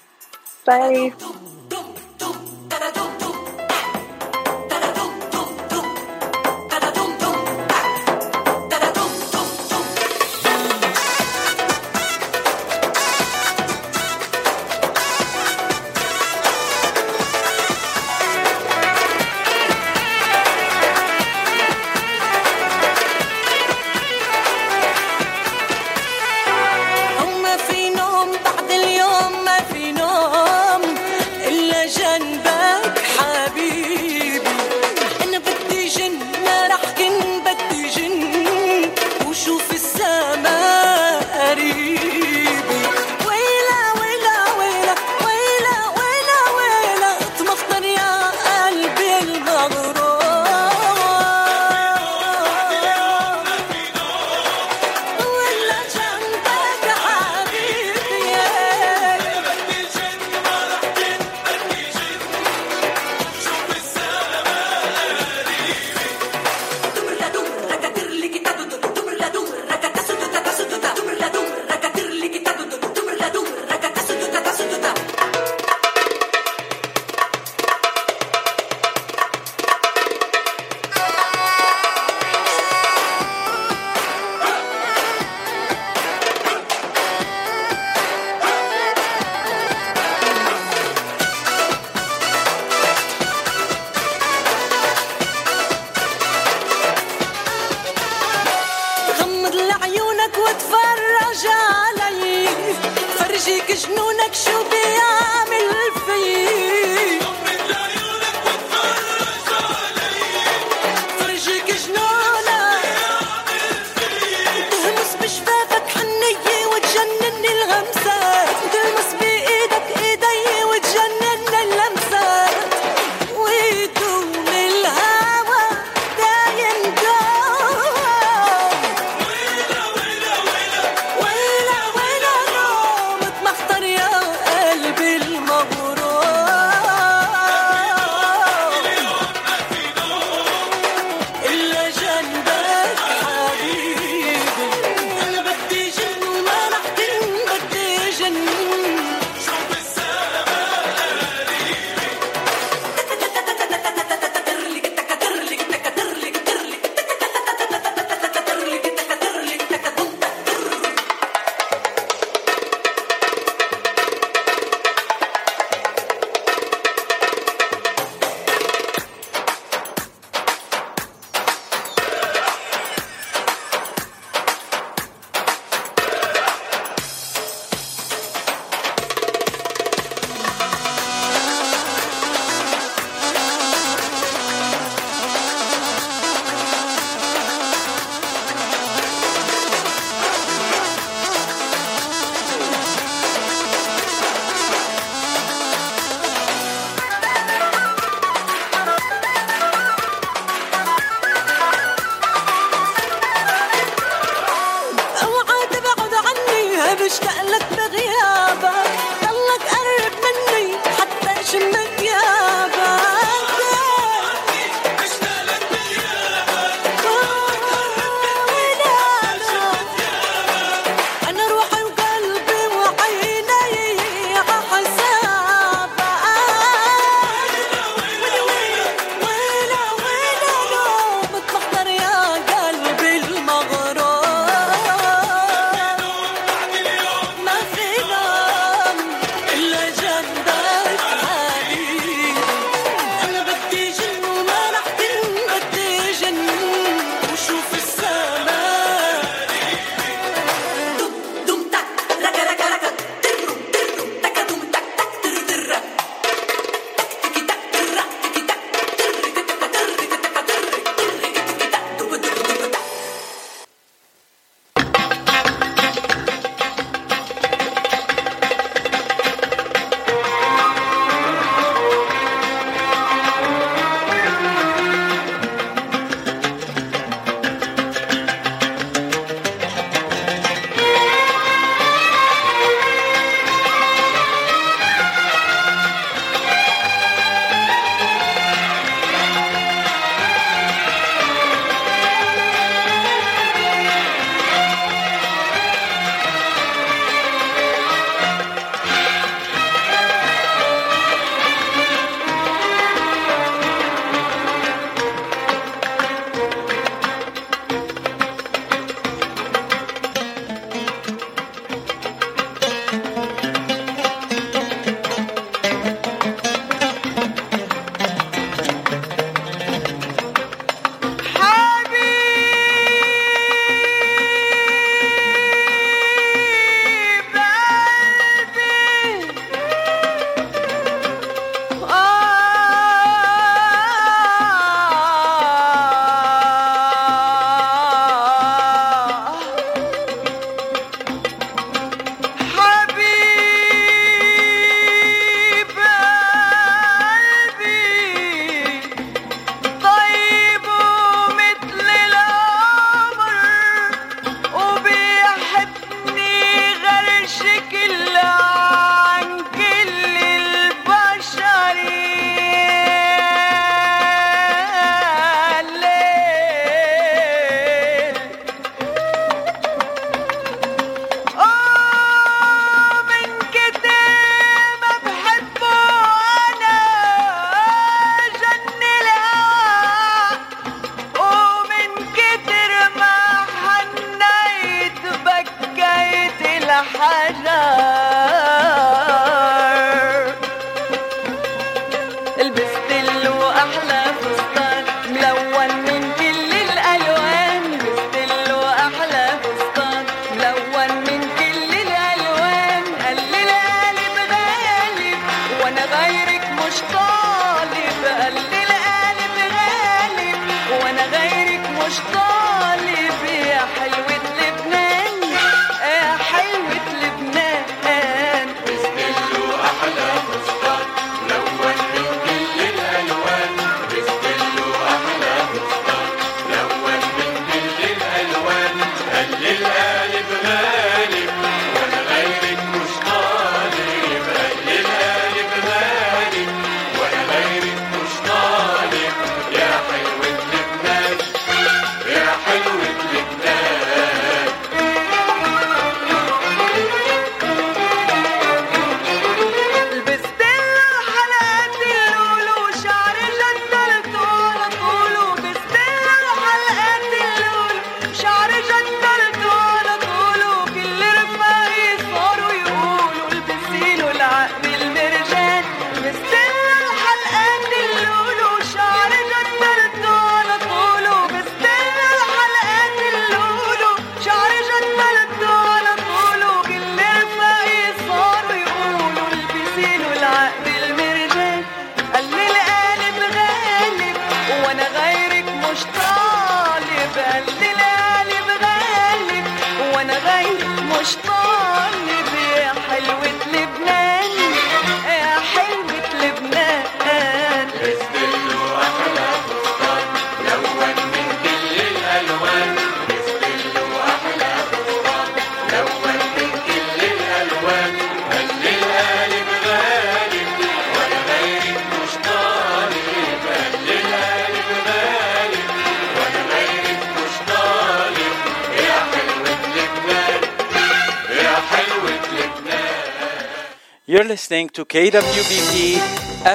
You're listening to KWBP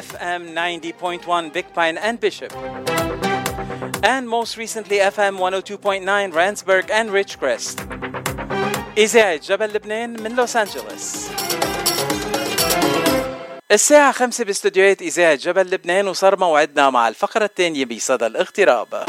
FM 90.1 Big Pine and Bishop. And most recently FM 102.9 Randsburg and Ridgecrest. إذاعة جبل لبنان من لوس أنجلوس. الساعة خمسة باستديوهات إذاعة جبل لبنان وصار موعدنا مع الفقرة الثانية بصدى الاغتراب.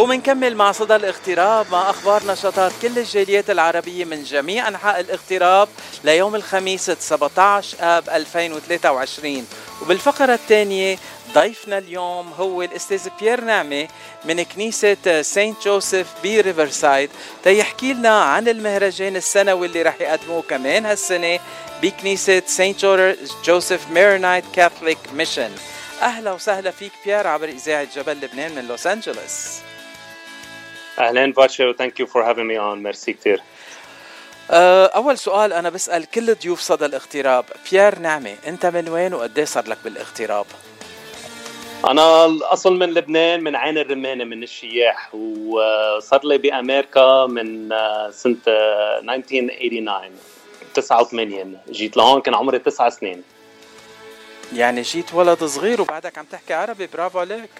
ومنكمل مع صدى الاغتراب مع أخبار نشاطات كل الجاليات العربية من جميع أنحاء الاغتراب ليوم الخميس 17 آب 2023 وبالفقرة الثانية ضيفنا اليوم هو الأستاذ بيير نعمة من كنيسة Saint Joseph بريفرسايد تيحكي لنا عن المهرجان السنوي اللي رح يقدموه كمان هالسنة بكنيسة Saint Joseph Maronite Catholic Mission. أهلا وسهلا فيك بيير عبر إذاعة جبل لبنان من لوس أنجلوس. أهلين باتشي thank you for having me on merci كثير أه، أول سؤال أنا بسأل كل ضيوف صدى الاغتراب. بيير نعمة أنت من وين وقديه صار لك بالاغتراب؟ أنا الأصل من لبنان من عين الرمانة من الشياح وصار لي بأمريكا من آه، سنة آه، 1989 89 جيت لهون كان عمري تسع سنين. يعني جيت ولد صغير وبعدك عم تحكي عربي برافو عليك.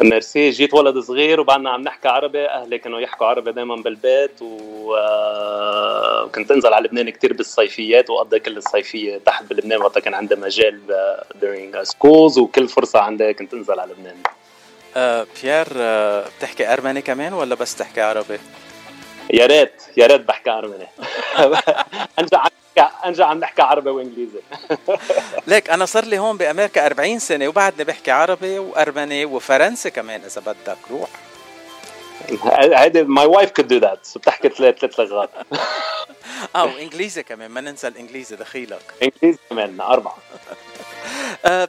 ميرسي جيت ولد صغير وبعدنا عم نحكي عربي أهلي كانوا يحكوا عربي دائما بالبيت وكنت أنزل على لبنان كتير بالصيفيات واقضي كل الصيفية تحت بلبنان وقتها كان عندي مجال آه، during schools وكل فرصة عندي كنت أنزل على لبنان أه بيير أه بتحكي أرمني كمان ولا بس تحكي عربي؟ يا ريت يا ريت بحكي أرمني. انجا عم انجا عم نحكي عربي وإنجليزي. ليك أنا صار لي هون بأمريكا 40 سنة وبعدني بحكي عربي وأرمني وفرنسي كمان إذا بدك روح. هيدي my wife could do that بتحكي ثلاث ثلاث لغات. آه وإنجليزي كمان ما ننسى الإنجليزي دخيلك. إنجليزي كمان أربعة.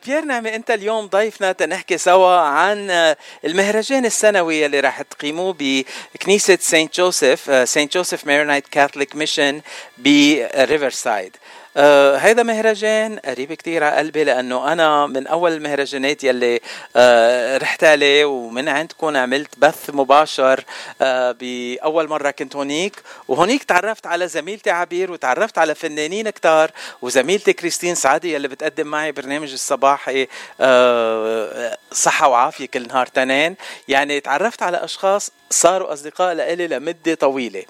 بيير نعمة أنت اليوم ضيفنا تنحكي سوا عن آه، المهرجان السنوي اللي راح تقيموه بكنيسة Saint Joseph آه، Saint Joseph Maronite Catholic Mission بريفرسايد آه هيدا مهرجان قريب كتير على قلبي لأنه أنا من أول المهرجانات يلي آه رحت عليه ومن عندكم عملت بث مباشر آه بأول مرة كنت هونيك. وهونيك تعرفت على زميلتي عبير وتعرفت على فنانين كتار. وزميلتي كريستين سعدي يلي بتقدم معي برنامج الصباحي آه صحة وعافية كل نهار تنين. يعني تعرفت على أشخاص صاروا أصدقاء لإلي لمدة طويلة.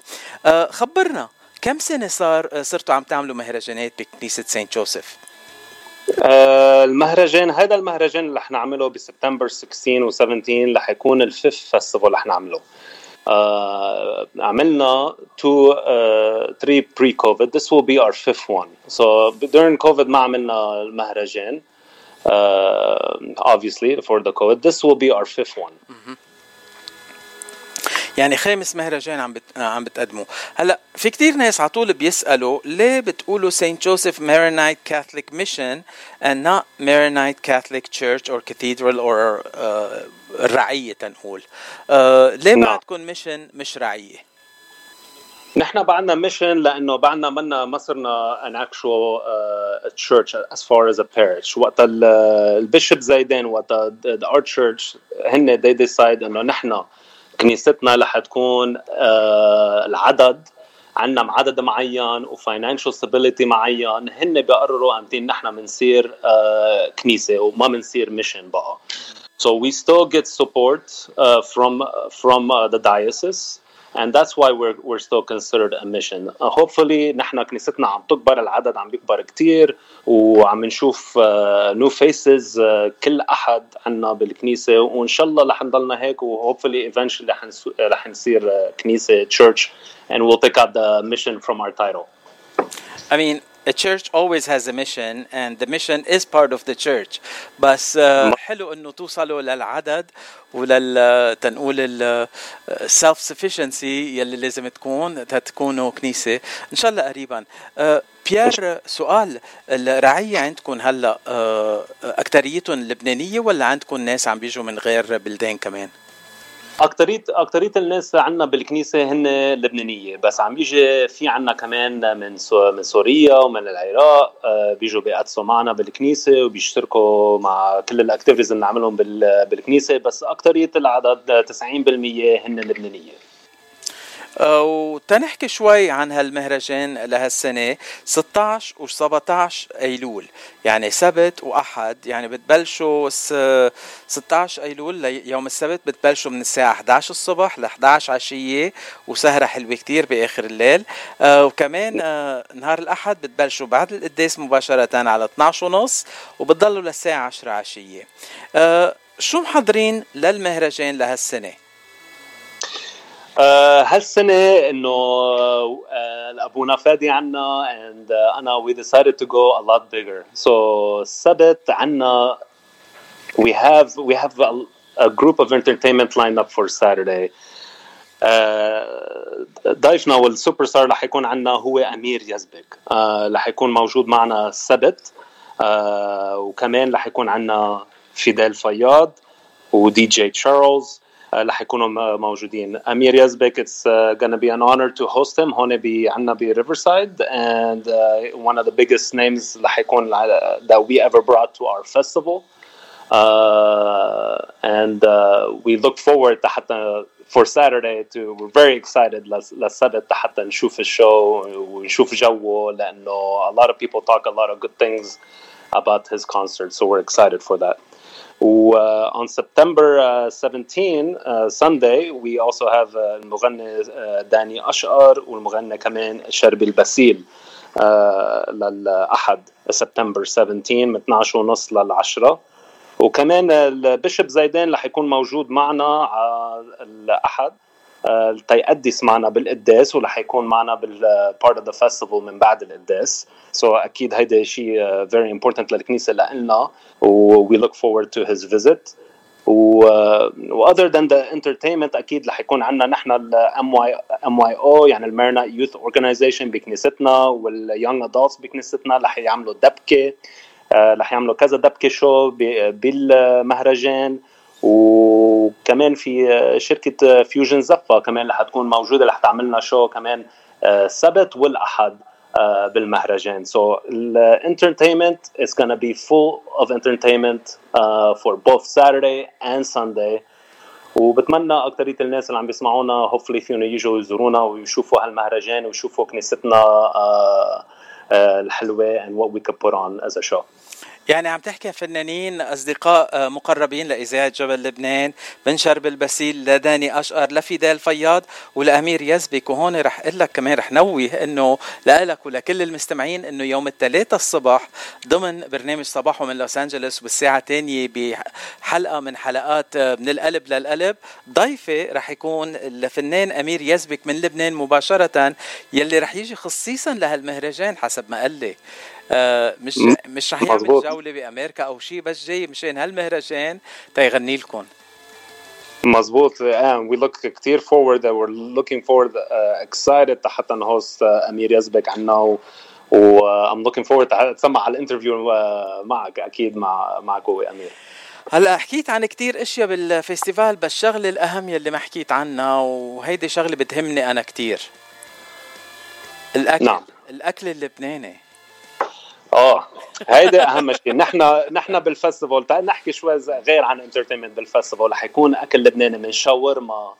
آه خبرنا. كم سنة صار صرتوا عم تعملوا مهرجانات بكنيسة سانت جوزيف؟ آه المهرجان هذا المهرجان اللي رح نعمله بسبتمبر 16 و17 رح يكون الفيف فيستيفال رح نعمله. آه عملنا two uh, three pre COVID this will be our fifth one. So during COVID ما عملنا المهرجان. uh, obviously for the COVID. This will be our fifth one. يعني خامس مهرجان عم بت... عم بتقدموا هلا في كتير ناس على طول بيسألوا ليه بتقولوا Saint Joseph Maronite Catholic Mission and not Maronite Catholic Church or Cathedral or uh, الرعية تنقول؟ uh, ليه نعم. بعدكم mission مش رعية؟ نحن بعدنا mission لأنه بعدنا منا ما صرنا actual uh, church as far as a parish. وقت ال- ال bishop زيدان وقت ال- our church هن they decide إنه نحن كنيستنا رح تكون uh, العدد عندنا عدد معين و financial stability معين. هن بيقرروا إمتى نحن بنصير uh, كنيسة وما بنصير mission بقى. So we still get support uh, from from uh, the diocese. and that's why we're we're still considered a mission. Uh, hopefully نحن كنيستنا عم تكبر العدد عم بيكبر كتير وعم نشوف uh, new faces uh, كل احد عنا بالكنيسه وان شاء الله رح نضلنا هيك و hopefully eventually رح نسو- رح نصير uh, كنيسه church and we'll take out the mission from our title. I mean a church always has a mission and the mission is part of the church. بس uh, حلو إنه توصلوا للعدد ولل تنقول ال self sufficiency يلي لازم تكون تكونوا كنيسة. إن شاء الله قريبا. بيير سؤال الرعية عندكم هلأ uh, أكتريتهم لبنانية ولا عندكم ناس عم بيجوا من غير بلدان كمان؟ اكتريت أكتريت الناس عندنا بالكنيسة هن لبنانية بس عم يجي في عندنا كمان من سو من سوريا ومن العراق آه، بيجوا بيقدسوا معنا بالكنيسة وبيشتركوا مع كل ال activities اللي نعملهم بال- بالكنيسة بس أكتريت العدد 90% هن لبنانية. وتنحكي شوي عن هالمهرجان لهالسنة 16 و 17 أيلول. يعني سبت وأحد يعني بتبلشوا س- 16 أيلول يوم السبت بتبلشوا من الساعة 11 الصبح ل 11 عشية وسهرة حلوة كتير بآخر الليل. آه، وكمان آه، نهار الأحد بتبلشوا بعد القداس مباشرة على 12 ونص وبتضلوا للساعة 10 عشية. آه، شو محضرين للمهرجان لهالسنة؟ آه، هالسنة إنه آه، ابونا فادي عنا آه، أنا we decided to go a lot bigger. So السبت عنا we have a, a group of entertainment lined up for Saturday. آه، ضيفنا والسوبر ستار رح يكون عنا هو أمير يزبك آه، رح يكون موجود معنا السبت وكمان رح يكون عنا فيدال فياض ودي جي تشارلز رح يكونوا م- موجودين امير يزبك it's uh, gonna be an honor to host him هون بي عنا بريفرسايد and uh, one of the biggest names رح يكون ل- that we ever brought to our festival uh, and uh, we look forward حتى for Saturday to we're very excited لس- للسبت حتى نشوف الشو ونشوف جوه لأنه a lot of people talk a lot of good things about his concert so we're excited for that و uh, on September uh, 17 uh, Sunday we also have uh, المغني داني أشقر والمغني كمان شربي البسيل للأحد سبتمبر 17 من 12 ونص للعشرة. وكمان البشب زيدان رح يكون موجود معنا على الأحد. آه، تيقدس معنا بالقداس ورح يكون معنا بال part of the festival من بعد القداس so أكيد هيدا شيء آه، very important للكنيسة لنا و we look forward to his visit. و و other than the entertainment أكيد رح يكون عندنا نحن ال MY MYO يعني ال Maronite Youth Organization بكنيستنا وال young adults بكنيستنا رح يعملوا دبكة آه، رح يعملوا كذا دبكة show ب- بالمهرجان. وكمان في آه، شركة فيوجن زفا كمان رح تكون موجودة رح تعمل لنا show كمان آه، السبت والأحد uh, بالمهرجان. The entertainment is gonna full of entertainment uh, for both Saturday and Sunday. وبتمنى أكترية الناس اللي عم بيسمعونا hopefully فيهم يجوا يزورونا ويشوفوا هالمهرجان ويشوفوا كنيستنا uh, uh, الحلوة and what we could put on as a show. يعني عم تحكي فنانين أصدقاء آه، مقربين لاذاعه جبل لبنان بن شرب البسيل لداني أشقر لفيدال فياض ولأمير يزبك وهون رح أقول لك كمان رح نوه إنه لك ولكل المستمعين إنه يوم الثلاثاء الصبح ضمن برنامج صباحه من لوس أنجلوس بالساعة الثانية بحلقة من حلقات آه، من القلب للقلب ضيفه رح يكون الفنان أمير يزبك من لبنان مباشرة يلي رح يجي خصيصا لهالمهرجان حسب ما قال لي. مش مش رح يعمل جولة بأمريكا أو شيء بس جاي مشان هالمهرجان تيغني لكم. مزبوط and we look كثير forward we're looking forward uh, excited حتى نهوست uh, أمير يزبك عنا و, uh, I'm looking forward تسمع على الانترفيو uh, معك أكيد مع معك وامير هلأ حكيت عن كتير أشياء بال festival بس الشغله الأهم يلي ما حكيت عنها وهيدي شغلة بتهمني أنا كتير. الأكل نعم. الأكل اللبناني. آه هيدا أهم شيء. نحن نحن بال festival تعال نحكي شوي غير عن entertainment بال festival رح يكون أكل لبناني من شاورما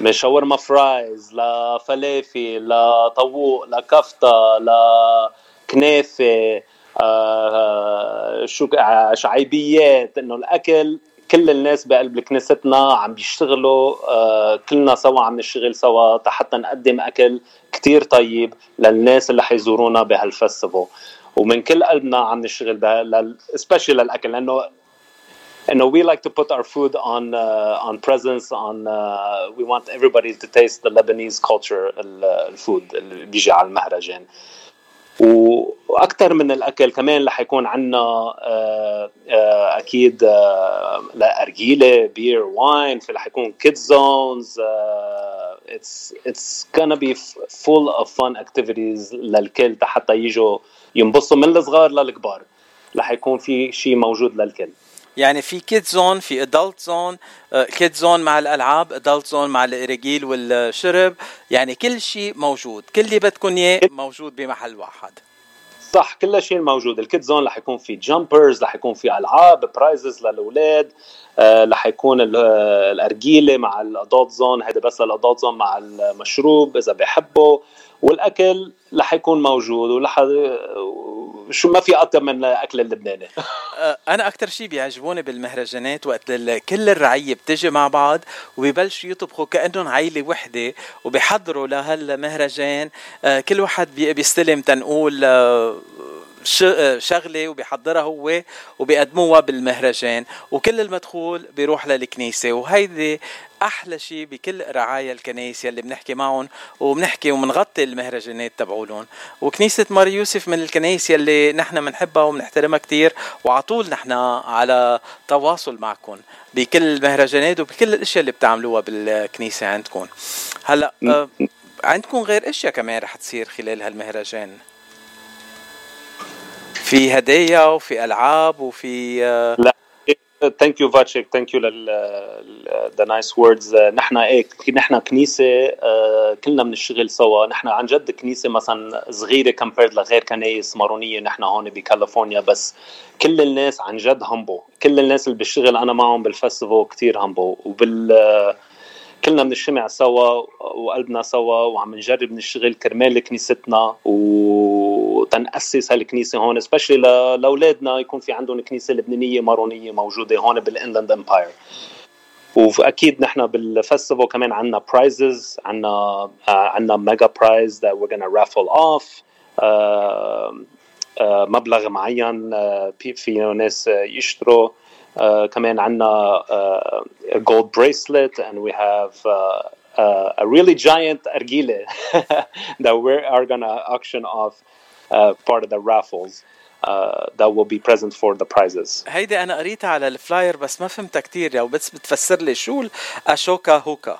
من شاورما fries لفلافل لطاووق لكفته لكنافه آه شو شعيبيات. إنه الأكل كل الناس بقلب كنيستنا عم بيشتغلوا آه كلنا سوا عم نشتغل سوا حتى نقدم أكل كتير طيب للناس اللي حيزورونا بهالفستيفال ومن كل قلبنا عم نشتغل ده سبيشال للاكل لانه انه we like to put our food on uh, on presence on uh, we want everybody to taste the Lebanese culture الفود اللي بيجي على المهرجان وأكثر من الأكل كمان رح يكون عندنا أكيد لارجيله beer wine رح يكون kid zones it's it's gonna be full of fun activities للكل حتى يجوا ينبسطوا من الصغار للكبار. رح يكون في شيء موجود للكل يعني في كيد زون في adult zone kid zone مع الألعاب adult zone مع الإرجيل والشرب. يعني كل شيء موجود. كل اللي بدكم إياه موجود بمحل واحد. صح كل شيء موجود. ال kid zone رح يكون في jumpers رح يكون في ألعاب prizes للأولاد آه، رح يكون الأرجيلة مع ال adult zone هيدا بس لل adult zone مع المشروب إذا بحبوا والأكل رح يكون موجود. ولو شو ما في اطيب من الاكل اللبناني. أه، أنا أكثر شيء بيعجبوني بالمهرجانات وقت كل الرعية بتجي مع بعض وبيبلشوا يطبخوا كأنهم عائله وحدة وبيحضروا لهالمهرجان. أه، كل واحد بيستلم تنقول أه، شغلة وبيحضرها هو وبيقدموها بالمهرجان. وكل المدخول بيروح للكنيسة. وهيدي أحلى شيء بكل رعايا الكنائس يلي بنحكي معهم وبنحكي وبنغطي المهرجانات تبعولهم. وكنيسة مار يوسف من الكنائس يلي نحن بنحبها وبنحترمها كثير وعلى طول نحن على تواصل معكم بكل المهرجانات وبكل الأشياء اللي بتعملوها بالكنيسة عندكم. هلا آه عندكم غير أشياء كمان رح تصير خلال هالمهرجان؟ في هدايا وفي ألعاب وفي آه، لا. thank you فاتشيك thank you لل the nice words نحن إيه نحن كنيسة uh, كلنا بنشتغل سوا. نحن عن جد كنيسة مثلا صغيرة compared لغير كنايس مارونية. نحن هون بكاليفورنيا بس كل الناس عن جد humble كل الناس اللي بشتغل أنا معهم بال festival كثير humble وبال uh, كلنا بنجتمع سوا وقلبنا سوا وعم نجرب نشتغل كرمال كنيستنا. وتنأسس هالكنيسة هون specially لأولادنا يكون في عندهم كنيسة لبنانية مارونية موجودة هون بال Inland Empire وأكيد نحن بال festival كمان عندنا prizes عندنا عندنا mega prize that we're gonna raffle off. uh, uh, مبلغ معين uh, في ناس يشتروا. كمان عندنا gold bracelet and we have a really giant argile that we are gonna auction off. Part of the raffles uh, that will be present for the prizes. هيدي أنا قريتها على الفلاير بس ما فهمتها كثير يعني بس بتفسر لي شو الاشوكا هوكا.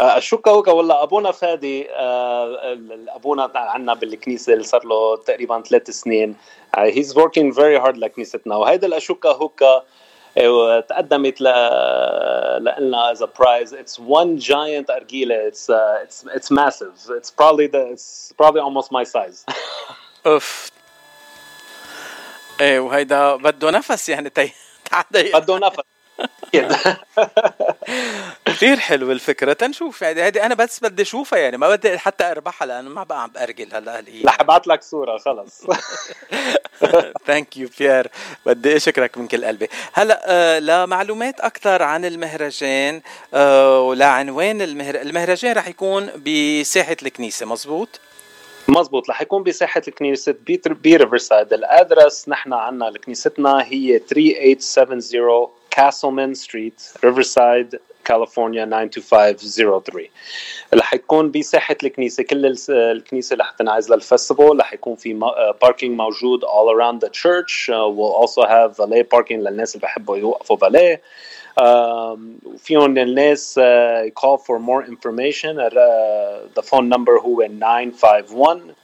الشوكا هوكا والله أبونا فادي أبونا عندنا بالكنيسة اللي صار له تقريبا ثلاث سنين. he's working very hard لكنيستنا. وهيدا الأشوكا هوكا تقدمت ل لنا as a prize. It's one giant argila. It's uh, it's it's massive. It's probably the it's probably almost my size. اوف إيه وهيدا بده نفس يعني تي بده نفس كثير حلوة الفكرة. تنشوف. يعني هيدي أنا بس بدي أشوفها يعني. ما بدي حتى أربحها لأنه ما بقى عم بأرجل هلا هالقيمة رح أبعث لك صورة. خلص. thank you بيير بدي أشكرك من كل قلبي. هلأ آه لمعلومات أكثر عن المهرجان آه ولعنوان المهر... المهرجان رح يكون بساحة الكنيسة مزبوط؟ مزبوط. رح يكون بساحة الكنيسة ب ب ريفرسايد ال address. نحن عنا لكنيستنا هي 3870 كاسلمان street ريفرسايد كاليفورنيا 92503 رح يكون بساحة الكنيسة كل الس- الكنيسة رح تنعزل لل festival رح يكون في parking موجود all around the church. uh, we'll also have valet parking للناس اللي بحبوا يوقفوا valet. um, وفيهم الناس uh, call for more information. uh, the phone number هو 951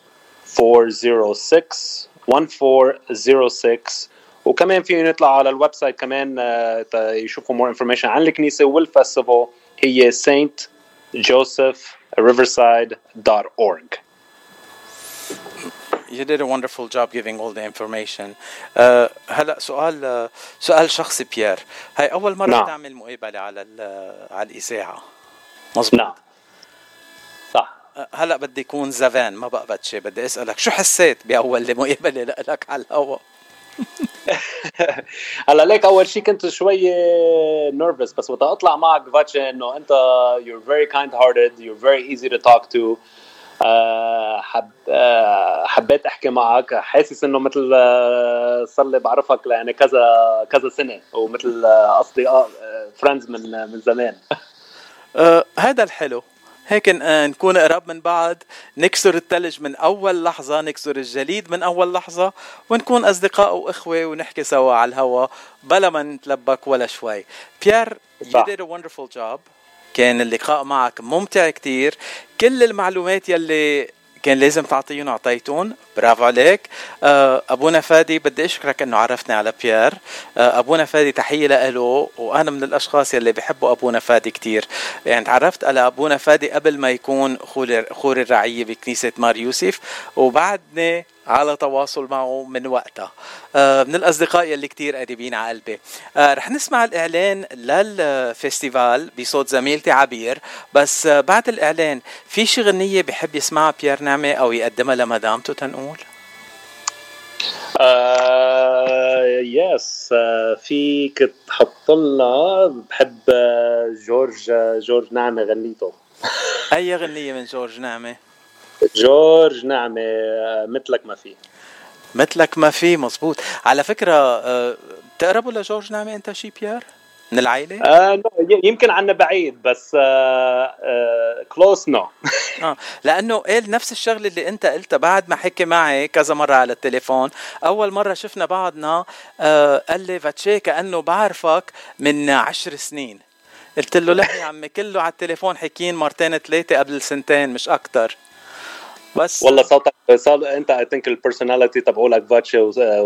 406 1406 وكمان فيهم يطلعوا على ال website كمان آه، يشوفوا more information عن الكنيسة وال festival هي Saint Joseph Riverside.org You did a wonderful job giving all the information. Uh, هلا سؤال uh, سؤال شخصي بيير، هاي أول مرة نعم. تعمل مقابلة على ال- على الإذاعة. مظبوط. نعم. صح. هلا بدي يكون زفان ما بقى فاتشي بدي أسألك شو حسيت بأول مقابلة لك على الهواء هلا ليك أول شيء كنت شوي nervous بس وقت أطلع معك فاتشي إنه أنت hearted you're very easy to talk to. آه، حب آه، حبيت أحكي معك. حاسس إنه مثل آه، صار لي بعرفك يعني كذا كذا سنة ومثل آه، أصدقاء friends من من زمان. آه هذا الحلو. هيك آه، نكون قراب من بعض نكسر الثلج من أول لحظة نكسر الجليد من أول لحظة ونكون أصدقاء وإخوة ونحكي سوا على الهوا بلا ما نتلبك ولا شوي. بيير you did a wonderful job. كان اللقاء معك ممتع كتير. كل المعلومات يلي كان لازم تعطيهم اعطيتهم برافو عليك. آه، أبونا فادي بدي أشكرك إنه عرفتني على بيير. آه، أبونا فادي تحية له وأنا من الأشخاص يلي بحبوا أبونا فادي كتير. يعني تعرفت على أبونا فادي قبل ما يكون خوري خوري الرعية بكنيسة مار يوسف وبعدني على تواصل معه من وقتها. آه، من الأصدقاء يلي كتير قريبين على قلبي. رح نسمع الإعلان لل festival بصوت زميلتي عبير. بس بعد الإعلان في شي غنية بحب يسمعها بيير نعمة أو يقدمها لمدامته تنقول آه yes آه فيك تحط لنا بحب آه، جورج آه، جورج نعمة غنيته. أي غنية من جورج نعمة؟ جورج نعمة آه، مثلك ما في. مثلك ما في مزبوط. على فكرة آه، بتقربوا لجورج نعمة أنت شي بيير؟ من العائلة؟ آه ي- يمكن عنا بعيد بس close no آه لأنه قال نفس الشغلة اللي أنت قلتها بعد ما حكي معي كذا مرة على التليفون. أول مرة شفنا بعضنا آه قال لي فاتشي كأنه بعرفك من عشر سنين. قلت له لا يا عمي كله على التليفون حكيين مرتين ثلاثة قبل سنتين مش أكتر. بس. والله صوتك صوت انت I think ال personality تبعولك فاتشا و the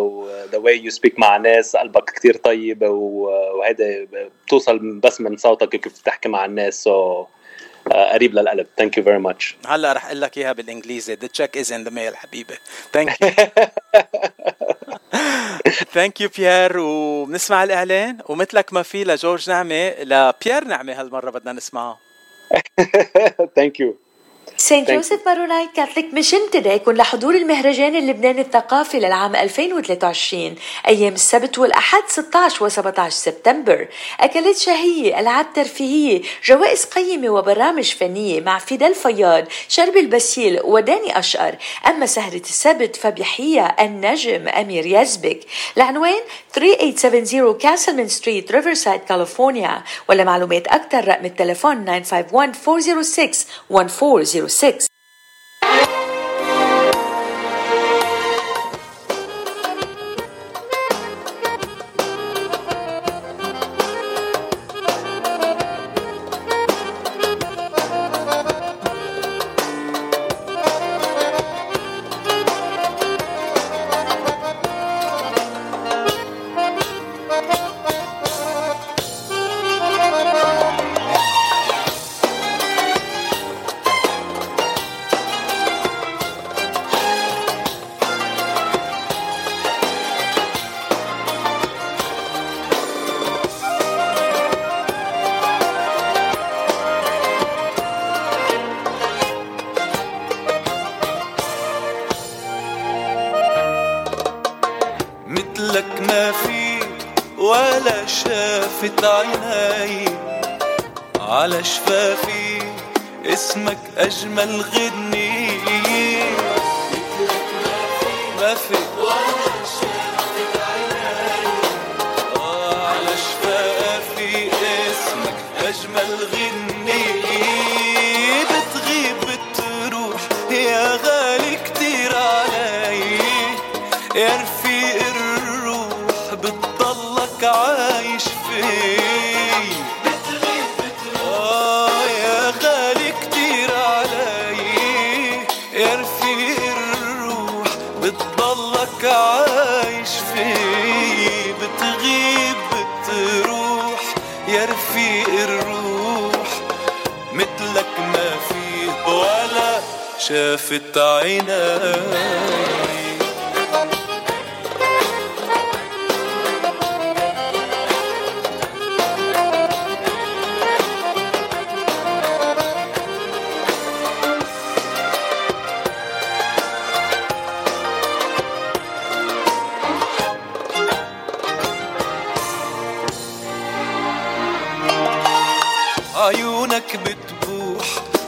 way you speak مع ناس قلبك كتير طيب وهيدا بتوصل بس من صوتك كيف بتحكي مع الناس. so قريب للقلب. Thank you very much هلا رح أقول لك إياها بالإنجليزي. The check is in the mail حبيبي. Thank you Thank you بيير وبنسمع الإعلان. ومثلك ما في لجورج نعمة لبيير نعمة هالمرة بدنا نسمعها Thank you Saint Joseph Maronite Catholic Mission تدعيكم لحضور المهرجان اللبناني الثقافي للعام 2023 أيام السبت والأحد 16 و17 سبتمبر. أكلات شهية ألعاب ترفيهية جوائز قيمة وبرامج فنية مع فيدال فياض شربل باسيل وداني أشقر. أما سهرة السبت فبيحييها النجم أمير يزبك. العنوان 3870 كاسلمان Street ريفرسايد كاليفورنيا ولمعلومات أكثر رقم التليفون 951 406 140 06.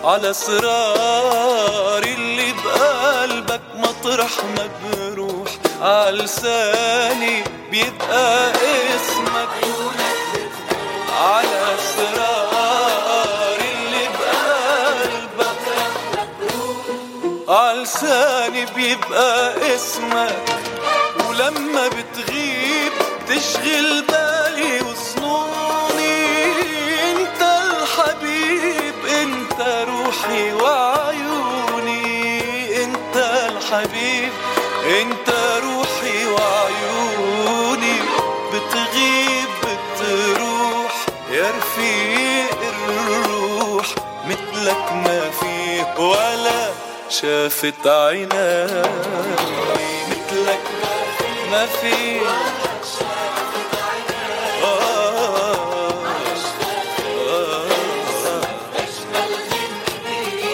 على اسرار اللي بقلبك مطرح ما بروح. على لساني بيبقى اسمك. عيونك على اسرار اللي بقلبك على لساني بيبقى اسمك. ولما بتغيب تشغل بالك شافت عيناي مثلك ما في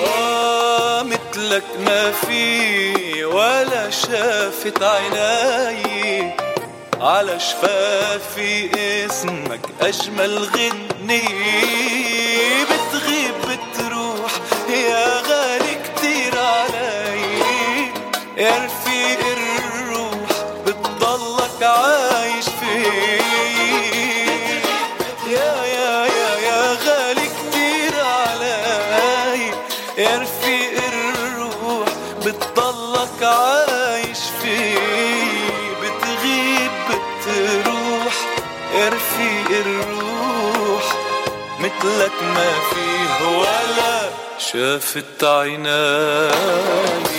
آه، مثلك ما في ولا شافت عيناي. على شفافي اسمك أجمل غنية لك ما فيه ولا شافت عيناك.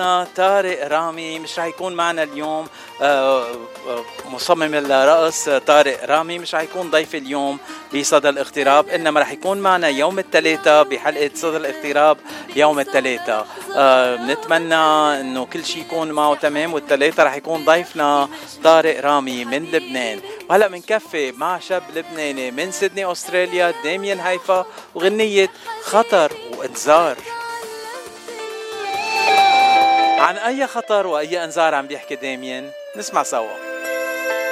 إرادتنا طارق رامي مش رح يكون معنا اليوم. آه، آه، مصمم الرقص طارق رامي مش رح يكون ضيف اليوم بصدى الاغتراب إنما رح يكون معنا يوم الثلاثاء بحلقة صدى الاغتراب يوم الثلاثاء آه، بنتمنى إنه كل شيء يكون معه تمام والثلاثاء رح يكون ضيفنا طارق رامي من لبنان. وهلا بنكفي مع شاب لبناني من سيدني أستراليا داميان هيفا وغنية خطر وإنذار. عن أي خطر وأي إنذار عم بيحكي داميان نسمع سوا.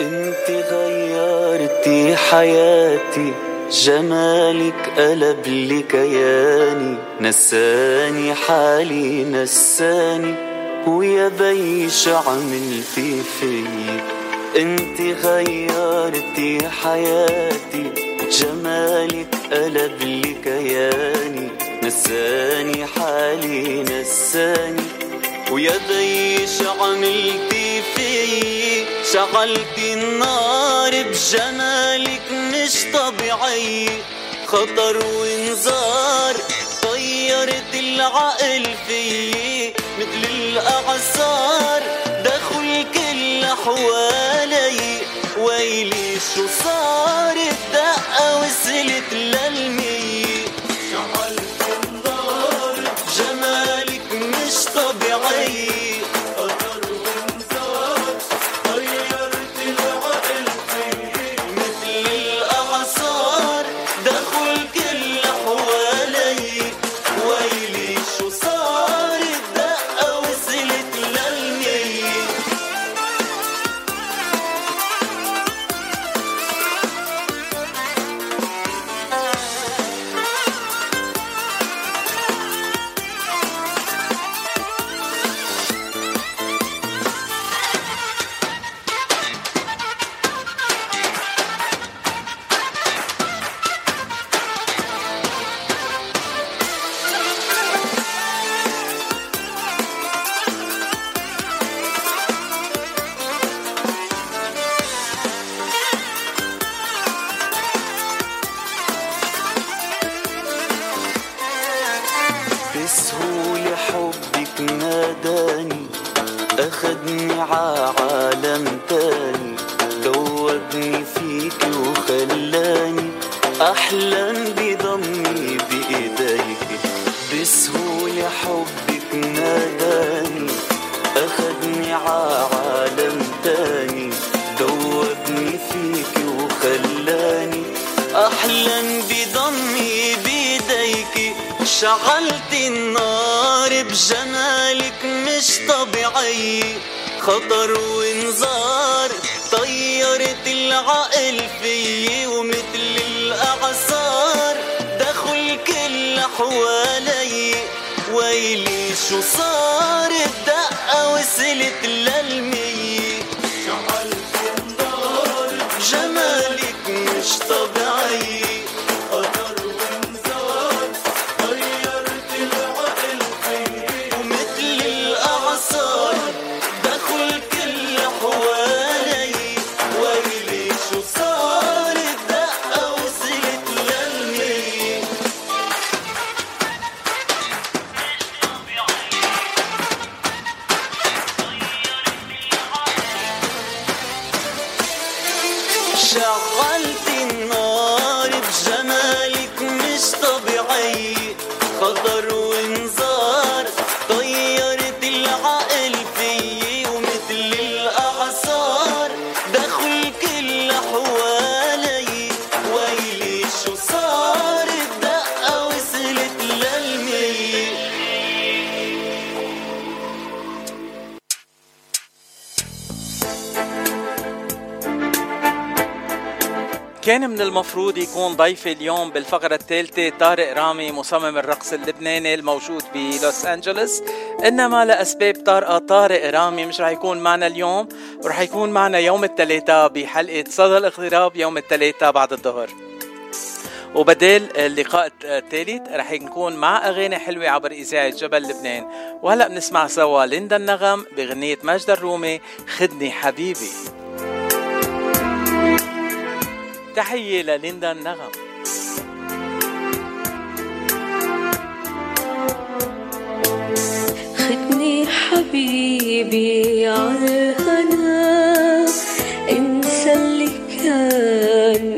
انت غيرتي حياتي جمالك قلب لي كياني نساني حالي نساني ويا بي شو عملتي في انت غيرتي حياتي جمالك قلب لي كياني نساني حالي نساني ويا شو عملتي في شغلتي النار بجمالك مش طبيعي. خطر وانذار طيرت العقل في مثل الاعصار دخل كل حوالي ويلي ضيفي اليوم بالفقرة الثالثة طارق رامي مصمم الرقص اللبناني الموجود بلوس أنجلوس. إنما لأسباب طارئة طارق رامي مش رح يكون معنا اليوم ورح يكون معنا يوم الثلاثاء بحلقة صدى الاغتراب يوم الثلاثاء بعد الظهر. وبدال اللقاء الثالث رح نكون مع أغاني حلوة عبر إذاعة جبل لبنان. وهلأ بنسمع سوا ليندا النغم بغنية ماجدة الرومي خدني حبيبي. تحية لليندا النغم. خدني حبيبي على الهنا انسى اللي كان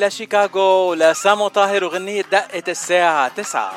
وهلا بننتقل لشيكاغو لسامو طاهر وغنية دقة الساعة تسعة.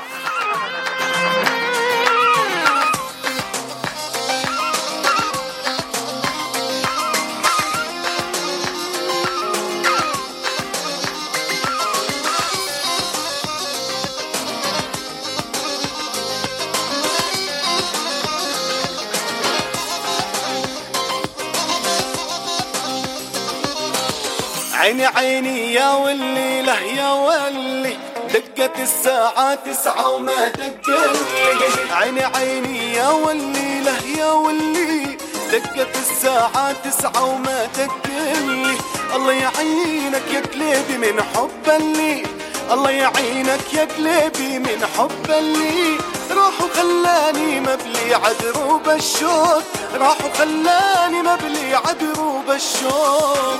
عيني عيني يا ولي له يا ولي. دقت الساعة تسعة وما دقلي عيني عيني يا ولي له يا ولي. دقت الساعة تسعة وما دقلي الله يعينك يا قلبي من حب اللي. الله يعينك يا قلبي من حب اللي. راح وخلاني مبلي عدروب الشوق راح وخلاني مبلي عدروب الشوق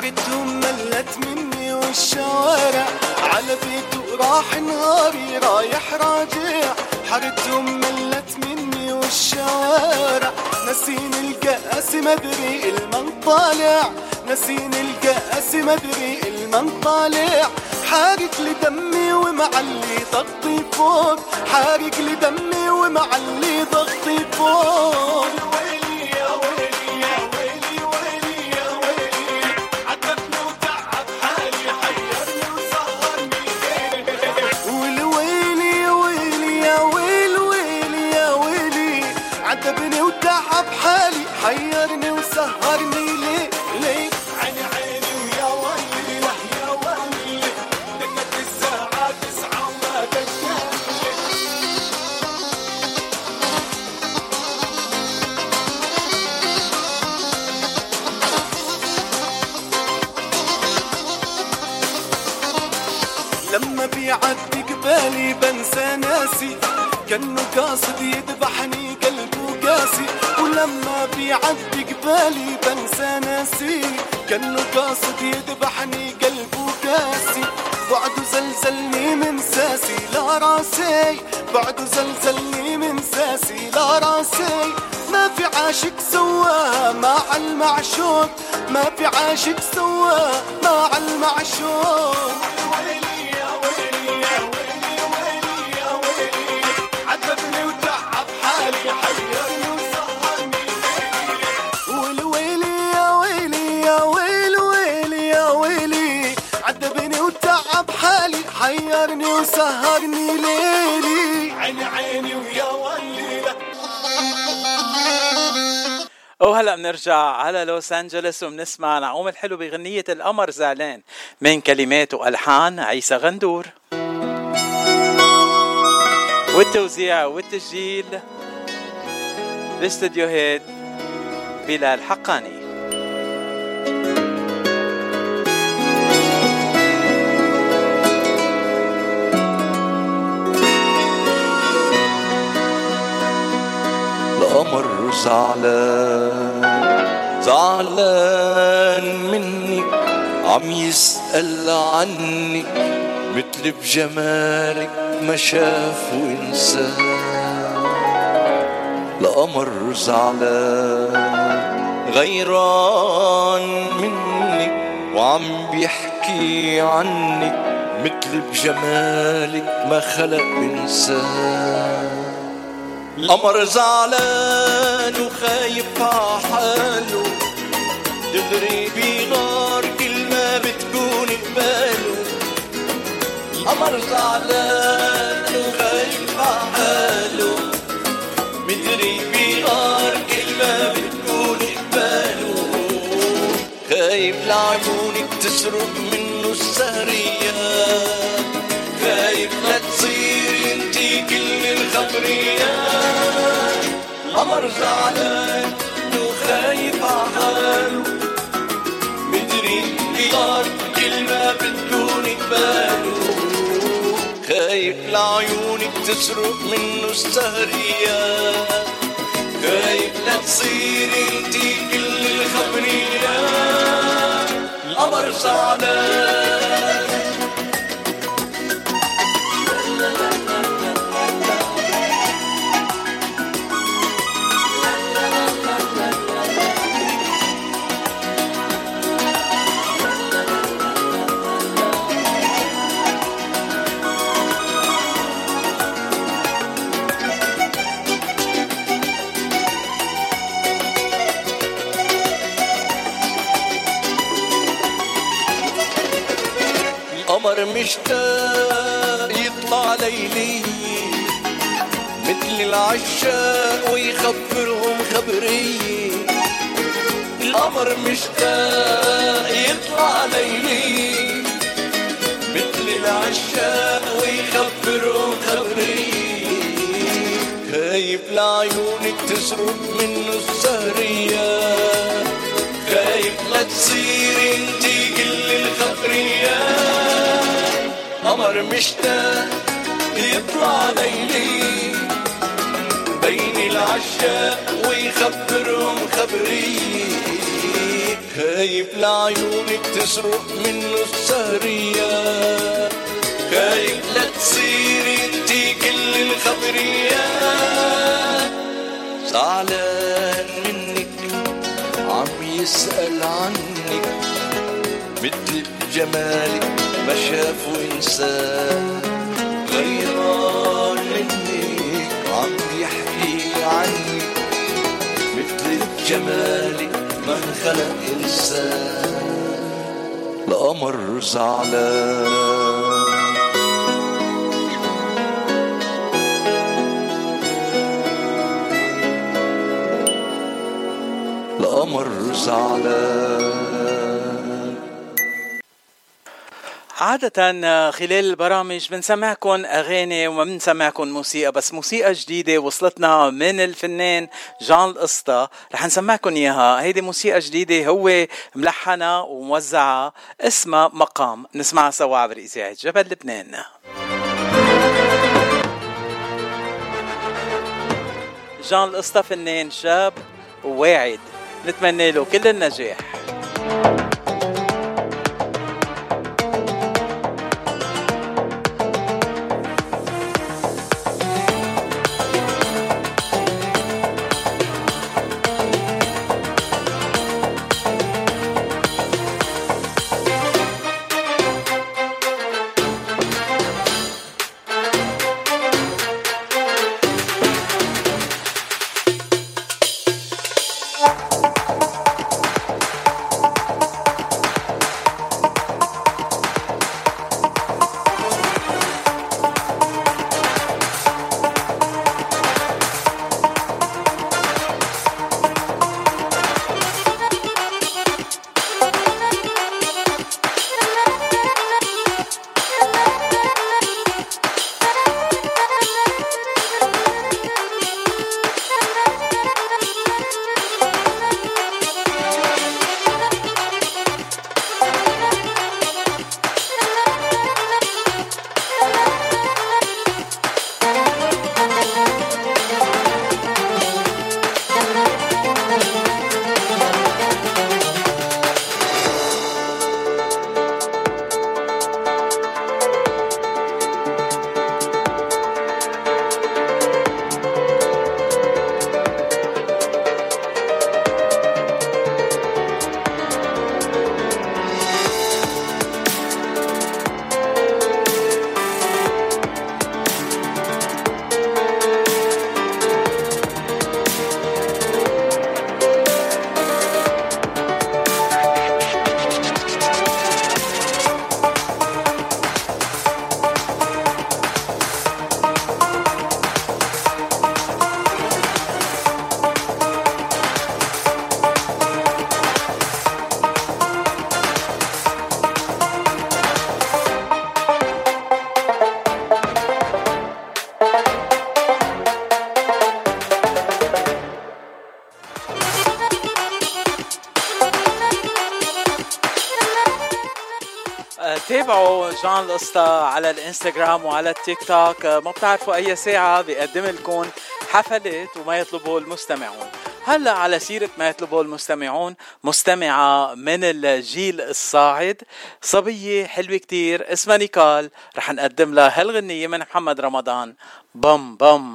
حارتهم ملت مني والشوارع. على بيته راح نهاري رايح راجع. حارتهم ملت مني والشوارع. نسين القاس مدري المن طالع. نسين القاس مدري المن طالع. حارق لدمي ومعلي ضغطي فوق. حارق لدمي ومعلي ضغطي فوق. كأنه قاصد يذبحني قلبه قاسي بعده زلزلني من ساسي لا راسي. بعده زلزلني من ساسي لا راسي. ما في عاشق سواها مع المعشوق. ما في عاشق سواها مع المعشوق. وسهرني ليلي عيني عيني ويا ويلي وهلا بنرجع على لوس انجلوس وبنسمع نعوم الحلو بغنية القمر زعلان من كلمات وألحان عيسى غندور. والتوزيع والتسجيل باستديوهات بلال حقاني. القمر زعلان. زعلان منك عم يسأل عنك مثل بجمالك ما شاف وانسان القمر زعلان غيران منك وعم بيحكي عنك مثل بجمالك ما خلق انسان القمر زعلان وخايف عحاله دغري كل ما بتكون قباله القمر زعلان وخايف عحاله مدري كل ما بتكون قباله خايف لعيونك تسرق منه السهريات خايف لا تصير خبريات القمر زعلان وخايف عحاله مدري كل ما بدون قباله خايف لعيونك تسرق منه السهريات خايف لا تصيري انتي كل الخبريات القمر زعلان مشتاق يطلع ليلي مثل العشاق ويخبرهم خبرية القمر مشتاق يطلع ليلي مثل العشاق ويخبرهم خبرية خايف لعيونك تسرق منه السهريات خايف لا تصيري انتي كل الخبريات قمر مشتاق يطلع ليلي بين العشاق ويخبرهم خبرية خايف لعيونك تسرق منه السهريات خايف لا تصيري انتي كل الخبريات زعلان منك عم يسأل عنك مثل جمالك ما شاف وإنسان غيران منك عم يحكي عنك مثل جمالك ما انخلق إنسان القمر زعلان القمر زعلان عادة خلال البرامج بنسمعكم أغاني وما بنسمعكم موسيقى بس موسيقى جديدة وصلتنا من الفنان جان القسطى رح نسمعكم إياها. هيدي موسيقى جديدة هو ملحنها وموزعها اسمها مقام. نسمعها سوا عبر إذاعة جبل لبنان. جان القسطى فنان شاب وواعد نتمنى له كل النجاح. جان القسطى على الانستغرام وعلى التيك توك. ما بتعرفوا أي ساعة بيقدم لكم حفلات وما يطلبه المستمعون. هلا على سيرة ما يطلبه المستمعون مستمعة من الجيل الصاعد. صبية حلوة كتير اسمها نيكال. رح نقدم لها هالغنية من محمد رمضان. بم بم.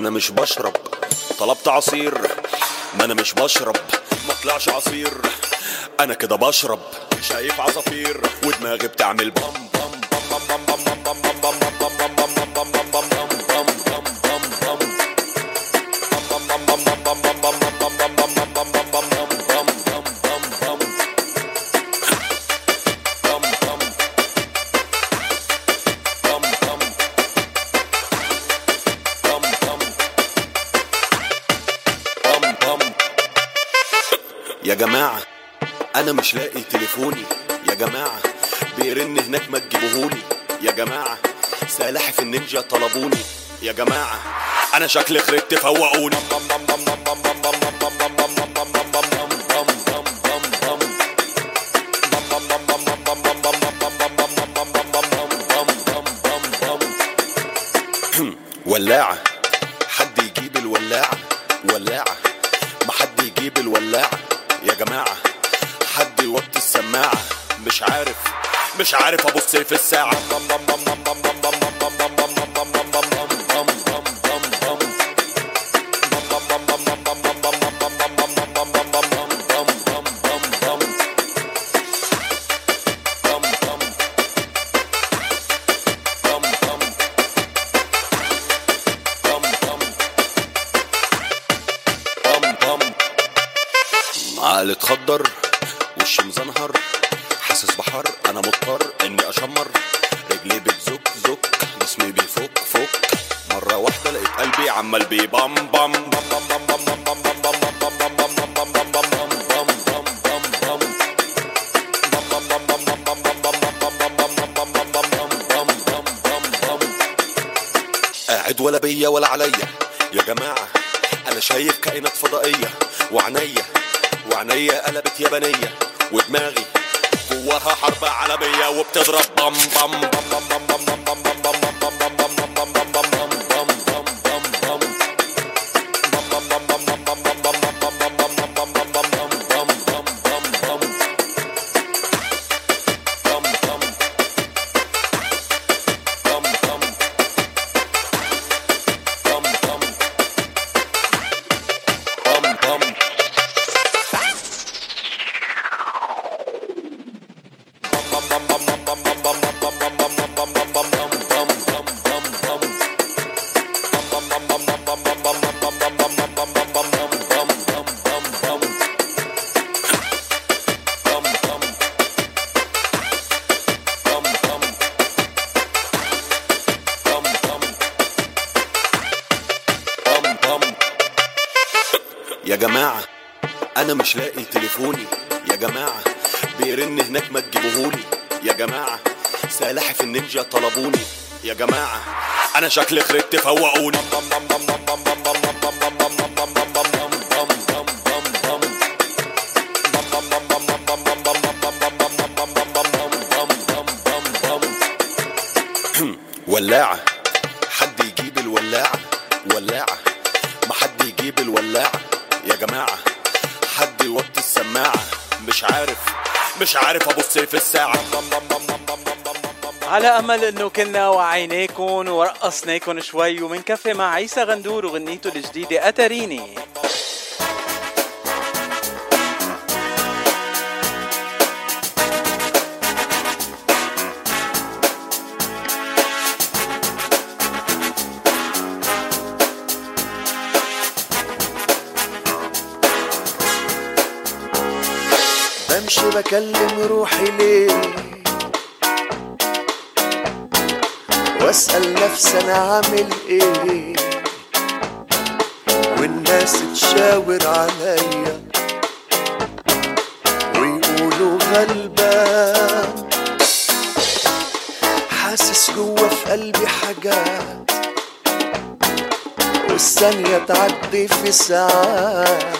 أنا مش بشرب. طلبت عصير ما أنا مش بشرب. ما طلعش عصير أنا كده بشرب. شايف عصافير ودماغي بتعمل بام أنا مش لاقي تليفوني. يا جماعة بيرن هناك ما تجيبوهولي. يا جماعة سلاحف النينجا طلبوني. يا جماعة أنا شكلي خربت فوقوني. ولاعة. نفسي في الساعة. شايف كائنات فضائية. وعنيا وعنيا قلبت يابانية. ودماغي جواها حرب عالمية وبتضرب بام Jacques Lecré. على أمل أنه كنا وعينيكم ورقصناكم شوي ومنكفي مع عيسى غندور وغنيته الجديدة اتريني بمشي بكلم روحي ليه؟ واسأل نفسي أنا عامل إيه. والناس تشاور عليا ويقولوا غلبان حاسس جوا في قلبي حاجات والثانية تعدي في ساعات.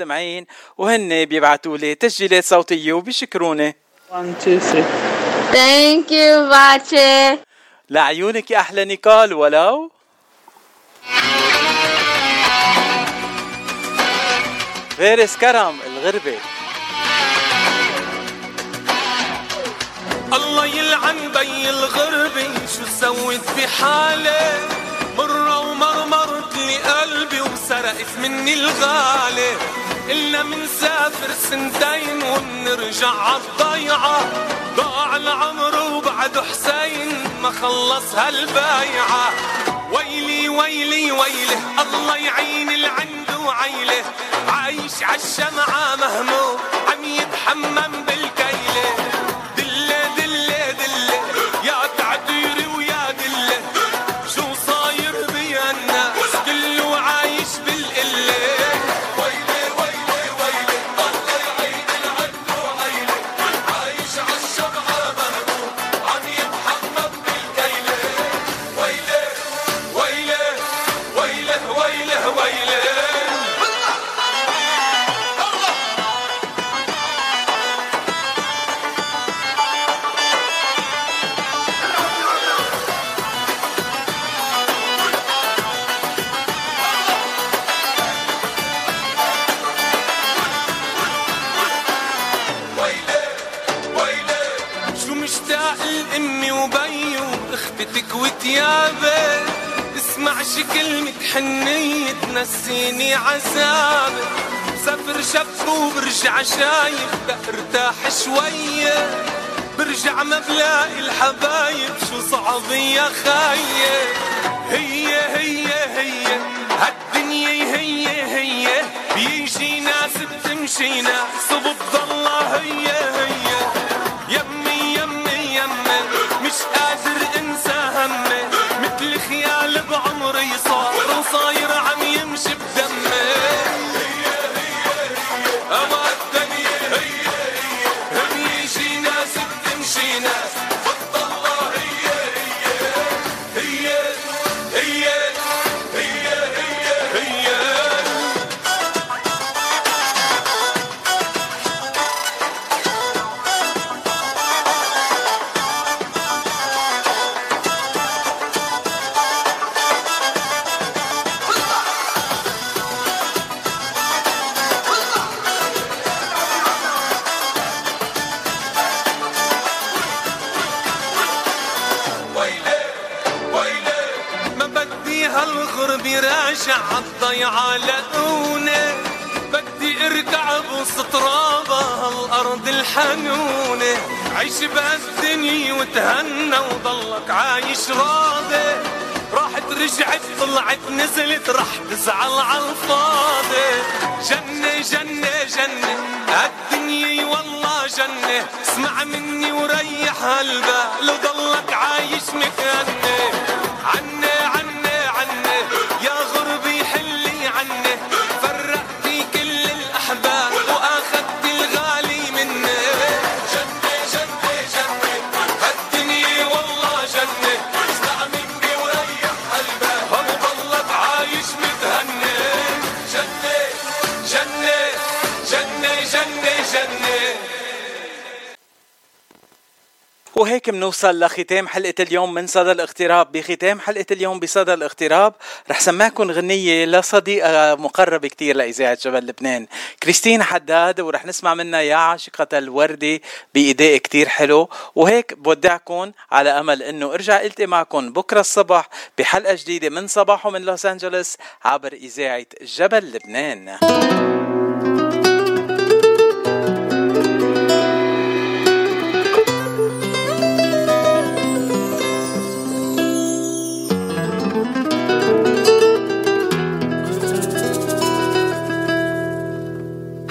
المستمعين وهن بيبعتوا لي تسجيلات صوتية وبيشكروني. 1 2 3 Thank you فاتشي لعيونك يا أحلى نيكول ولو. فارس كرم الغربه الله يلعن بيّ الغربة شو سويت بحالي؟ مرة ومرمرت لي قلبي وسرقت مني الغالي. إلا منسافر سنتين ومنرجع عالضيعة ضاع العمر وبعد حسين ما خلص هالبايعة. ويلي ويلي ويلي الله يعين العند وعيله. عيله عايش عالشمعة مهموم عم يتحمم منوصل لختام حلقة اليوم من صدى الاغتراب بختام حلقة اليوم بصدى الاغتراب رح سمعكم غنية لصديقة مقربة كتير لإذاعة جبل لبنان كريستين حداد ورح نسمع منها يا عاشقة الوردة بإداء كتير حلو. وهيك بودعكم على أمل أنه أرجع التقي معكم بكرة الصبح بحلقة جديدة من صباحو من لوس أنجلوس عبر إذاعة جبل لبنان.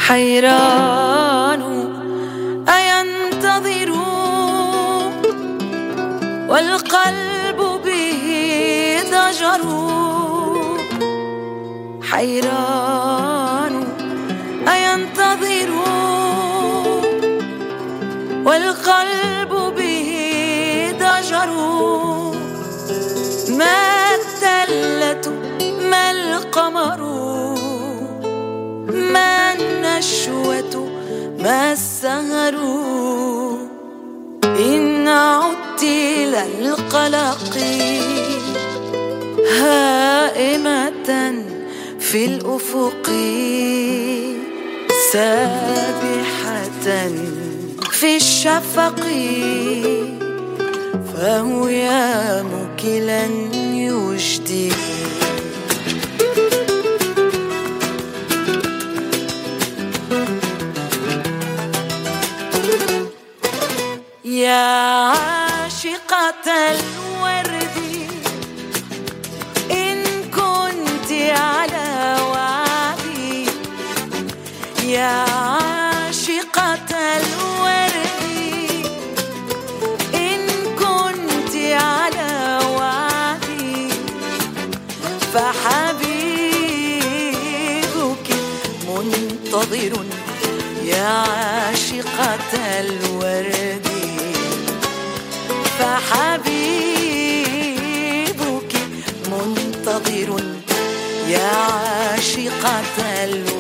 حيران أينتظر؟ والقلب به ضجر حيران أينتظر؟ والقلب به ضجر ما النشوة ما السهر إن عدت إلى القلق هائمة في الأفق سابحة في الشفق. فهو يا مكلا يجدي يا عاشقة الورد إن كنت على وعدي يا عاشقة الورد إن كنت على وعدي فحبيبك منتظر يا عاشقة الورد. عاشقة